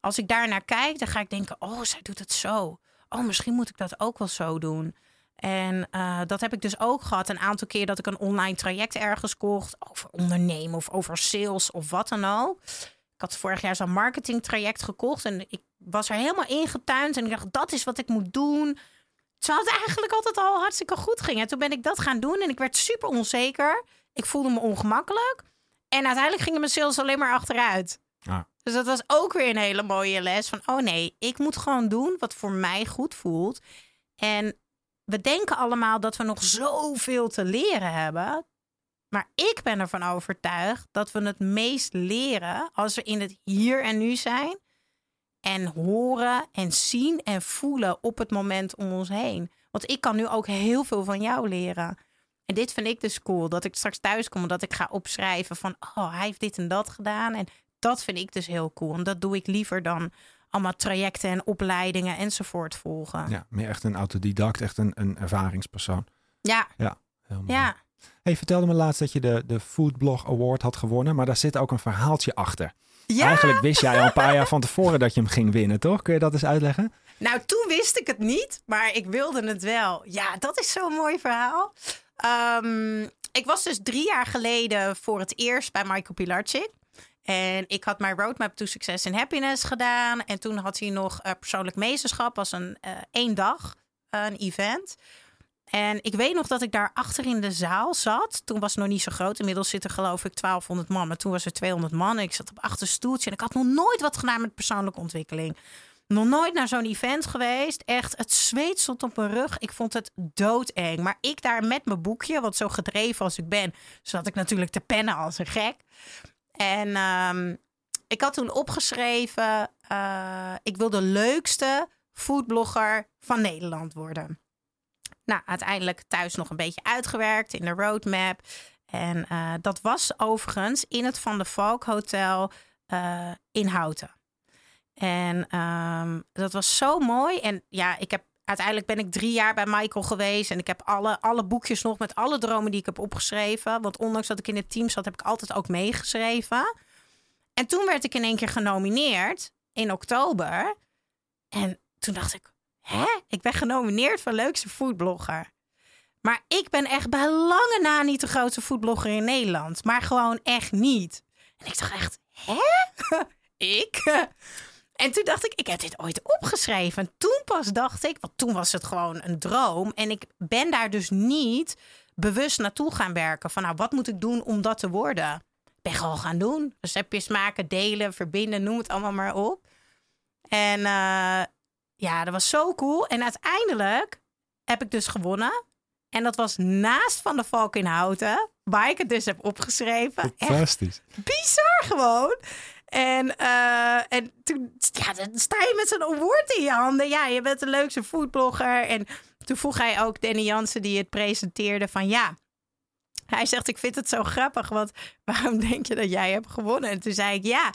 Als ik daar naar kijk, dan ga ik denken: oh, zij doet het zo. Oh, misschien moet ik dat ook wel zo doen. En uh, dat heb ik dus ook gehad. Een aantal keer dat ik een online traject ergens kocht. Over ondernemen of over sales of wat dan ook. Ik had vorig jaar zo'n marketingtraject gekocht. En ik was er helemaal ingetuind. En ik dacht, dat is wat ik moet doen. Terwijl het eigenlijk altijd al hartstikke goed ging. En toen ben ik dat gaan doen. En ik werd super onzeker. Ik voelde me ongemakkelijk. En uiteindelijk gingen mijn sales alleen maar achteruit. Ja. Dus dat was ook weer een hele mooie les. Van, oh nee, ik moet gewoon doen wat voor mij goed voelt. En we denken allemaal dat we nog zoveel te leren hebben. Maar ik ben ervan overtuigd dat we het meest leren als we in het hier en nu zijn. En horen en zien en voelen op het moment om ons heen. Want ik kan nu ook heel veel van jou leren. En dit vind ik dus cool. Dat ik straks thuis kom en dat ik ga opschrijven van... oh, hij heeft dit en dat gedaan. En dat vind ik dus heel cool. En dat doe ik liever dan allemaal trajecten en opleidingen enzovoort volgen. Ja, meer echt een autodidact, echt een, een ervaringspersoon. Ja. Ja, heel mooi. Ja. Hey, vertelde me laatst dat je de, de Foodblog Award had gewonnen, maar daar zit ook een verhaaltje achter. Ja? Eigenlijk wist jij al een paar jaar van tevoren dat je hem ging winnen, toch? Kun je dat eens uitleggen? Nou, toen wist ik het niet, maar ik wilde het wel. Ja, dat is zo'n mooi verhaal. Um, ik was dus drie jaar geleden voor het eerst bij Michael Pilarczyk. En ik had mijn roadmap to success and happiness gedaan. En toen had hij nog uh, persoonlijk meesterschap als een uh, één dag, uh, een event. En ik weet nog dat ik daar achter in de zaal zat. Toen was het nog niet zo groot. Inmiddels zitten geloof ik 1200 man. Maar toen was er 200 man. Ik zat op achter stoeltje. En ik had nog nooit wat gedaan met persoonlijke ontwikkeling. Nog nooit naar zo'n event geweest. Echt, het zweet stond op mijn rug. Ik vond het doodeng. Maar ik daar met mijn boekje, wat zo gedreven als ik ben, zat ik natuurlijk te pennen als een gek. En um, ik had toen opgeschreven: uh, ik wil de leukste foodblogger van Nederland worden. Nou, uiteindelijk thuis nog een beetje uitgewerkt in de roadmap. En uh, dat was overigens in het Van de Valk Hotel uh, in Houten. En um, dat was zo mooi. En ja, ik heb uiteindelijk ben ik drie jaar bij Michael geweest. En ik heb alle, alle boekjes nog met alle dromen die ik heb opgeschreven. Want ondanks dat ik in het team zat, heb ik altijd ook meegeschreven. En toen werd ik in één keer genomineerd in oktober. En toen dacht ik, hè? Ik ben genomineerd voor leukste foodblogger. Maar ik ben echt bij lange na niet de grootste foodblogger in Nederland. Maar gewoon echt niet. En ik dacht echt, hè? ik? En toen dacht ik, ik heb dit ooit opgeschreven. toen pas dacht ik, want toen was het gewoon een droom. En ik ben daar dus niet bewust naartoe gaan werken. Van nou, wat moet ik doen om dat te worden? Ik ben gewoon gaan doen. Receptjes maken, delen, verbinden, noem het allemaal maar op. En uh, ja, dat was zo cool. En uiteindelijk heb ik dus gewonnen. En dat was naast Van de Valk in Houten, waar ik het dus heb opgeschreven. Fantastisch. Echt bizar gewoon. En, uh, en toen ja, dan sta je met zo'n award in je handen. Ja, je bent de leukste foodblogger. En toen vroeg hij ook Danny Jansen, die het presenteerde, van ja. Hij zegt, ik vind het zo grappig, want waarom denk je dat jij hebt gewonnen? En toen zei ik, ja,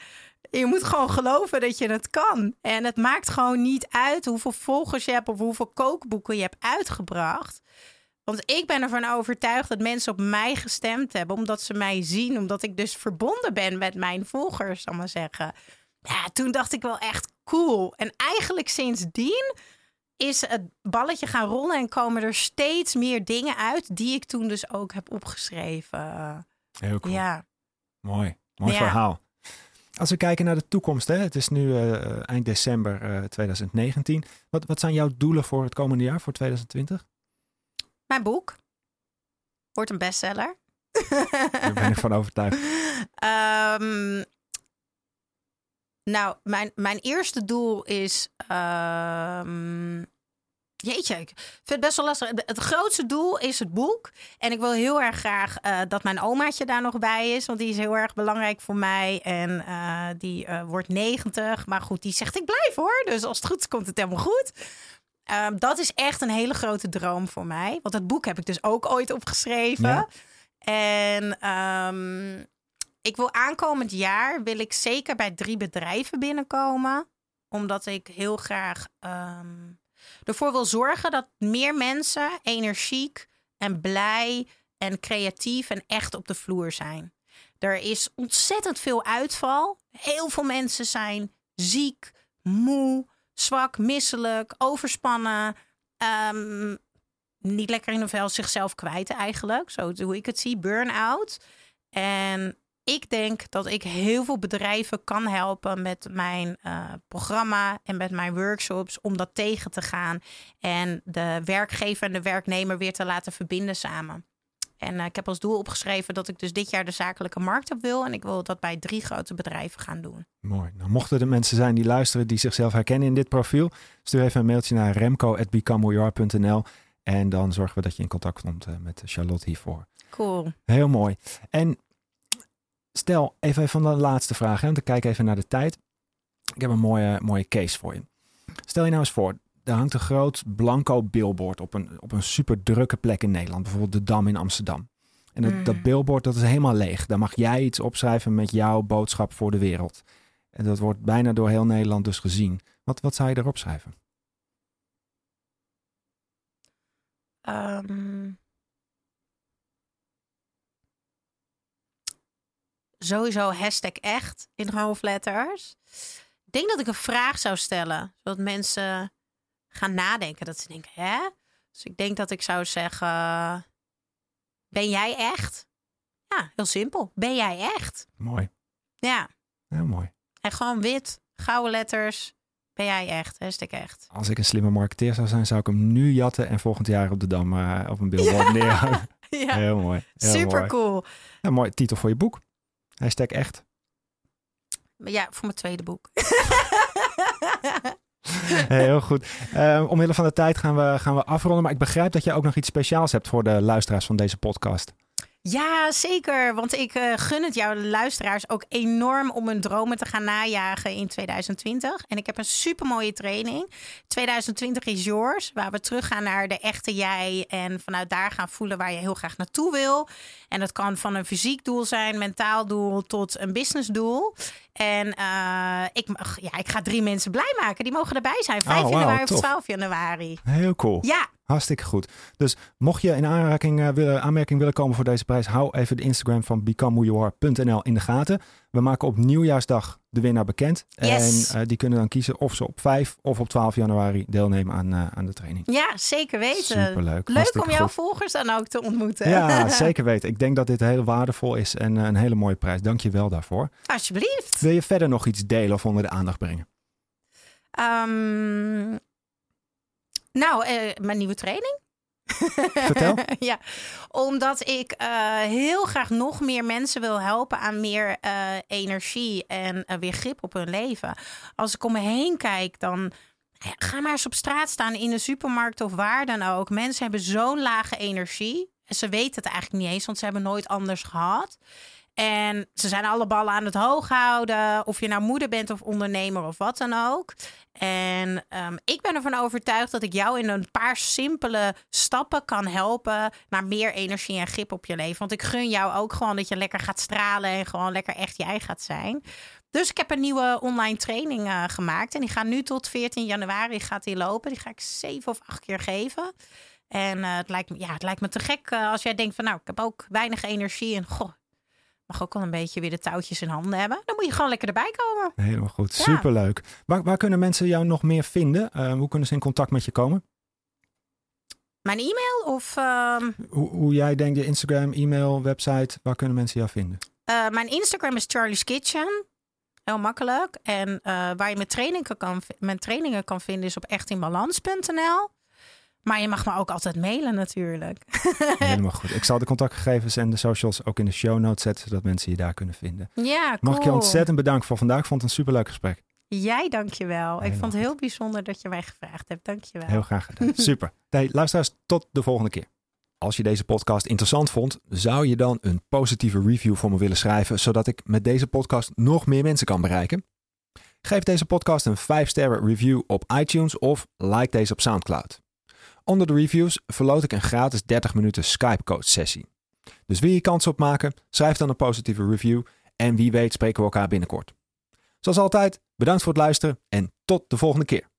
je moet gewoon geloven dat je het kan. En het maakt gewoon niet uit hoeveel volgers je hebt of hoeveel kookboeken je hebt uitgebracht. Want ik ben ervan overtuigd dat mensen op mij gestemd hebben. Omdat ze mij zien. Omdat ik dus verbonden ben met mijn volgers, zal maar zeggen. Ja, toen dacht ik wel echt cool. En eigenlijk sindsdien is het balletje gaan rollen. En komen er steeds meer dingen uit. Die ik toen dus ook heb opgeschreven. Heel cool. Ja. Mooi, mooi Ja. verhaal. Als we kijken naar de toekomst, hè? het is nu eh, eind december eh, 2019. Wat, wat zijn jouw doelen voor het komende jaar, voor 2020? Mijn boek wordt een bestseller. Daar ben ik van overtuigd. Ehm, nou, mijn, mijn eerste doel is. ehm, jeetje, ik vind het best wel lastig. Het- grootste doel is het boek. En ik wil heel erg graag eh, dat mijn omaatje daar nog bij is. Want die is heel erg belangrijk voor mij. En eh, die eh, wordt 90. Maar goed, die zegt ik blijf hoor. Dus als het goed is, komt het helemaal goed. Ehm, dat is echt een hele grote droom voor mij. Want het boek heb ik dus ook ooit opgeschreven. Ja. En ehm, ik wil aankomend jaar wil ik zeker bij drie bedrijven binnenkomen. Omdat ik heel graag ehm, ervoor wil zorgen dat meer mensen energiek en blij en creatief en echt op de vloer zijn. Er is ontzettend veel uitval. Heel veel mensen zijn ziek, moe, zwak, misselijk, overspannen. ehm, niet lekker in hun vel zichzelf kwijt eigenlijk. Zo hoe ik het zie, burn-out. En ik denk dat ik heel veel bedrijven kan helpen met mijn eh, programma en met mijn workshops om dat tegen te gaan. En de werkgever en de werknemer weer te laten verbinden samen. En eh, ik heb als doel opgeschreven dat ik dus dit jaar de zakelijke markt op wil. En ik wil dat bij drie grote bedrijven gaan doen. Mooi. Nou, mochten er mensen zijn die luisteren die zichzelf herkennen in dit profiel, stuur even een mailtje naar remco.becomewhoyouare.nl en dan zorgen we dat je in contact komt eh, met Charlotte hiervoor. Cool. Heel mooi. En stel even van de laatste vraag, hè, want ik kijk even naar de tijd. Ik heb een mooie, mooie case voor je. Stel je nou eens voor, er hangt een groot blanco billboard op een, op een super drukke plek in Nederland, bijvoorbeeld de Dam in Amsterdam. En dat, Mm. dat billboard dat is helemaal leeg. Daar mag jij iets opschrijven met jouw boodschap voor de wereld. En dat wordt bijna door heel Nederland dus gezien. Wat, wat zou je erop schrijven? Ehm, sowieso hashtag echt in hoofdletters. Ik denk dat ik een vraag zou stellen, zodat mensen gaan nadenken. Dat ze denken, hè? Dus ik denk dat ik zou zeggen, ben jij echt? Ja, heel simpel. Ben jij echt? Mooi. Ja, Heel mooi. en gewoon wit, gouden letters. Ben jij echt? Hashtag echt. Als ik een slimme marketeer zou zijn, zou ik hem nu jatten en volgend jaar op de Dam eh, op een billboard neerhangen. Ja, Heel mooi. Heel super mooi. cool. Ja, mooi titel voor je boek. Hashtag echt. Ja, voor mijn tweede boek. Heel goed. Eh, omwille van de tijd gaan we, gaan we afronden. Maar ik begrijp dat je ook nog iets speciaals hebt voor de luisteraars van deze podcast. Ja, zeker. Want ik eh, gun het jouw luisteraars ook enorm om hun dromen te gaan najagen in 2020. En ik heb een supermooie training. 2020 is yours. Waar we teruggaan naar de echte jij. En vanuit daar gaan voelen waar je heel graag naartoe wil. En dat kan van een fysiek doel zijn, mentaal doel tot een business doel. En eh, ik, mag, ja, ik ga drie mensen blij maken. Die mogen erbij zijn. 5 Oh, wauw, januari tof. of 12 januari. Heel cool. Ja, Hartstikke goed. Dus mocht je in aanraking, eh, willen, aanmerking willen komen voor deze prijs, hou even de Instagram van becomewhoyouare.nl in de gaten. We maken op nieuwjaarsdag de winnaar bekend. Yes. En eh, die kunnen dan kiezen of ze op 5 of op 12 januari deelnemen aan, eh, aan de training. ja, zeker weten. Superleuk. Leuk Hartstikke om jouw goed. volgers dan ook te ontmoeten. Ja, zeker weten. Ik denk dat dit heel waardevol is en eh, een hele mooie prijs. Dank je wel daarvoor. Alsjeblieft. Wil je verder nog iets delen of onder de aandacht brengen? Ehm, nou, mijn nieuwe training. Ja, omdat ik eh, heel graag nog meer mensen wil helpen aan meer eh, energie en eh, weer grip op hun leven. Als ik om me heen kijk, dan ga maar eens op straat staan in de supermarkt of waar dan ook. Mensen hebben zo'n lage energie. En ze weten het eigenlijk niet eens, want ze hebben nooit anders gehad. En ze zijn alle ballen aan het hoog houden. Of je nou moeder bent of ondernemer of wat dan ook. En ehm, ik ben ervan overtuigd dat ik jou in een paar simpele stappen kan helpen naar meer energie en grip op je leven. Want ik gun jou ook gewoon dat je lekker gaat stralen en gewoon lekker echt jij gaat zijn. Dus ik heb een nieuwe online training eh, gemaakt. En die gaat nu tot 14 januari gaat die lopen. Die ga ik zeven of acht keer geven. En eh, het, lijkt me, ja, het lijkt me te gek eh, als jij denkt van nou, ik heb ook weinig energie. En goh, mag ook wel een beetje weer de touwtjes in handen hebben. Dan moet je gewoon lekker erbij komen. Helemaal goed. Ja. Superleuk. Waar, waar kunnen mensen jou nog meer vinden? Eh, hoe kunnen ze in contact met je komen? Mijn e-mail of... ehm, Hoe, hoe jij denkt, je Instagram, e-mail, website, waar kunnen mensen jou vinden? Eh, mijn Instagram is Charlie's Kitchen. Heel makkelijk. En eh, waar je mijn trainingen, kan, mijn trainingen kan vinden is op echtinbalans.nl. Maar je mag me ook altijd mailen natuurlijk. Helemaal goed. Ik zal de contactgegevens en de socials ook in de show notes zetten, zodat mensen je daar kunnen vinden. Ja, cool. Mag ik je ontzettend bedanken voor vandaag. Ik vond het een superleuk gesprek. Jij dankjewel. Ik Helemaal vond het heel bijzonder dat je mij gevraagd hebt. Dankjewel. Heel graag gedaan. Super. Hey, luisteraars, tot de volgende keer. Als je deze podcast interessant vond, zou je dan een positieve review voor me willen schrijven, zodat ik met deze podcast nog meer mensen kan bereiken? Geef deze podcast een 5-sterren review op iTunes of like deze op SoundCloud. Onder de reviews verloot ik een gratis 30 minuten Skype coach sessie. Dus wil je kans op maken? Schrijf dan een positieve review en wie weet spreken we elkaar binnenkort. Zoals altijd, bedankt voor het luisteren en tot de volgende keer.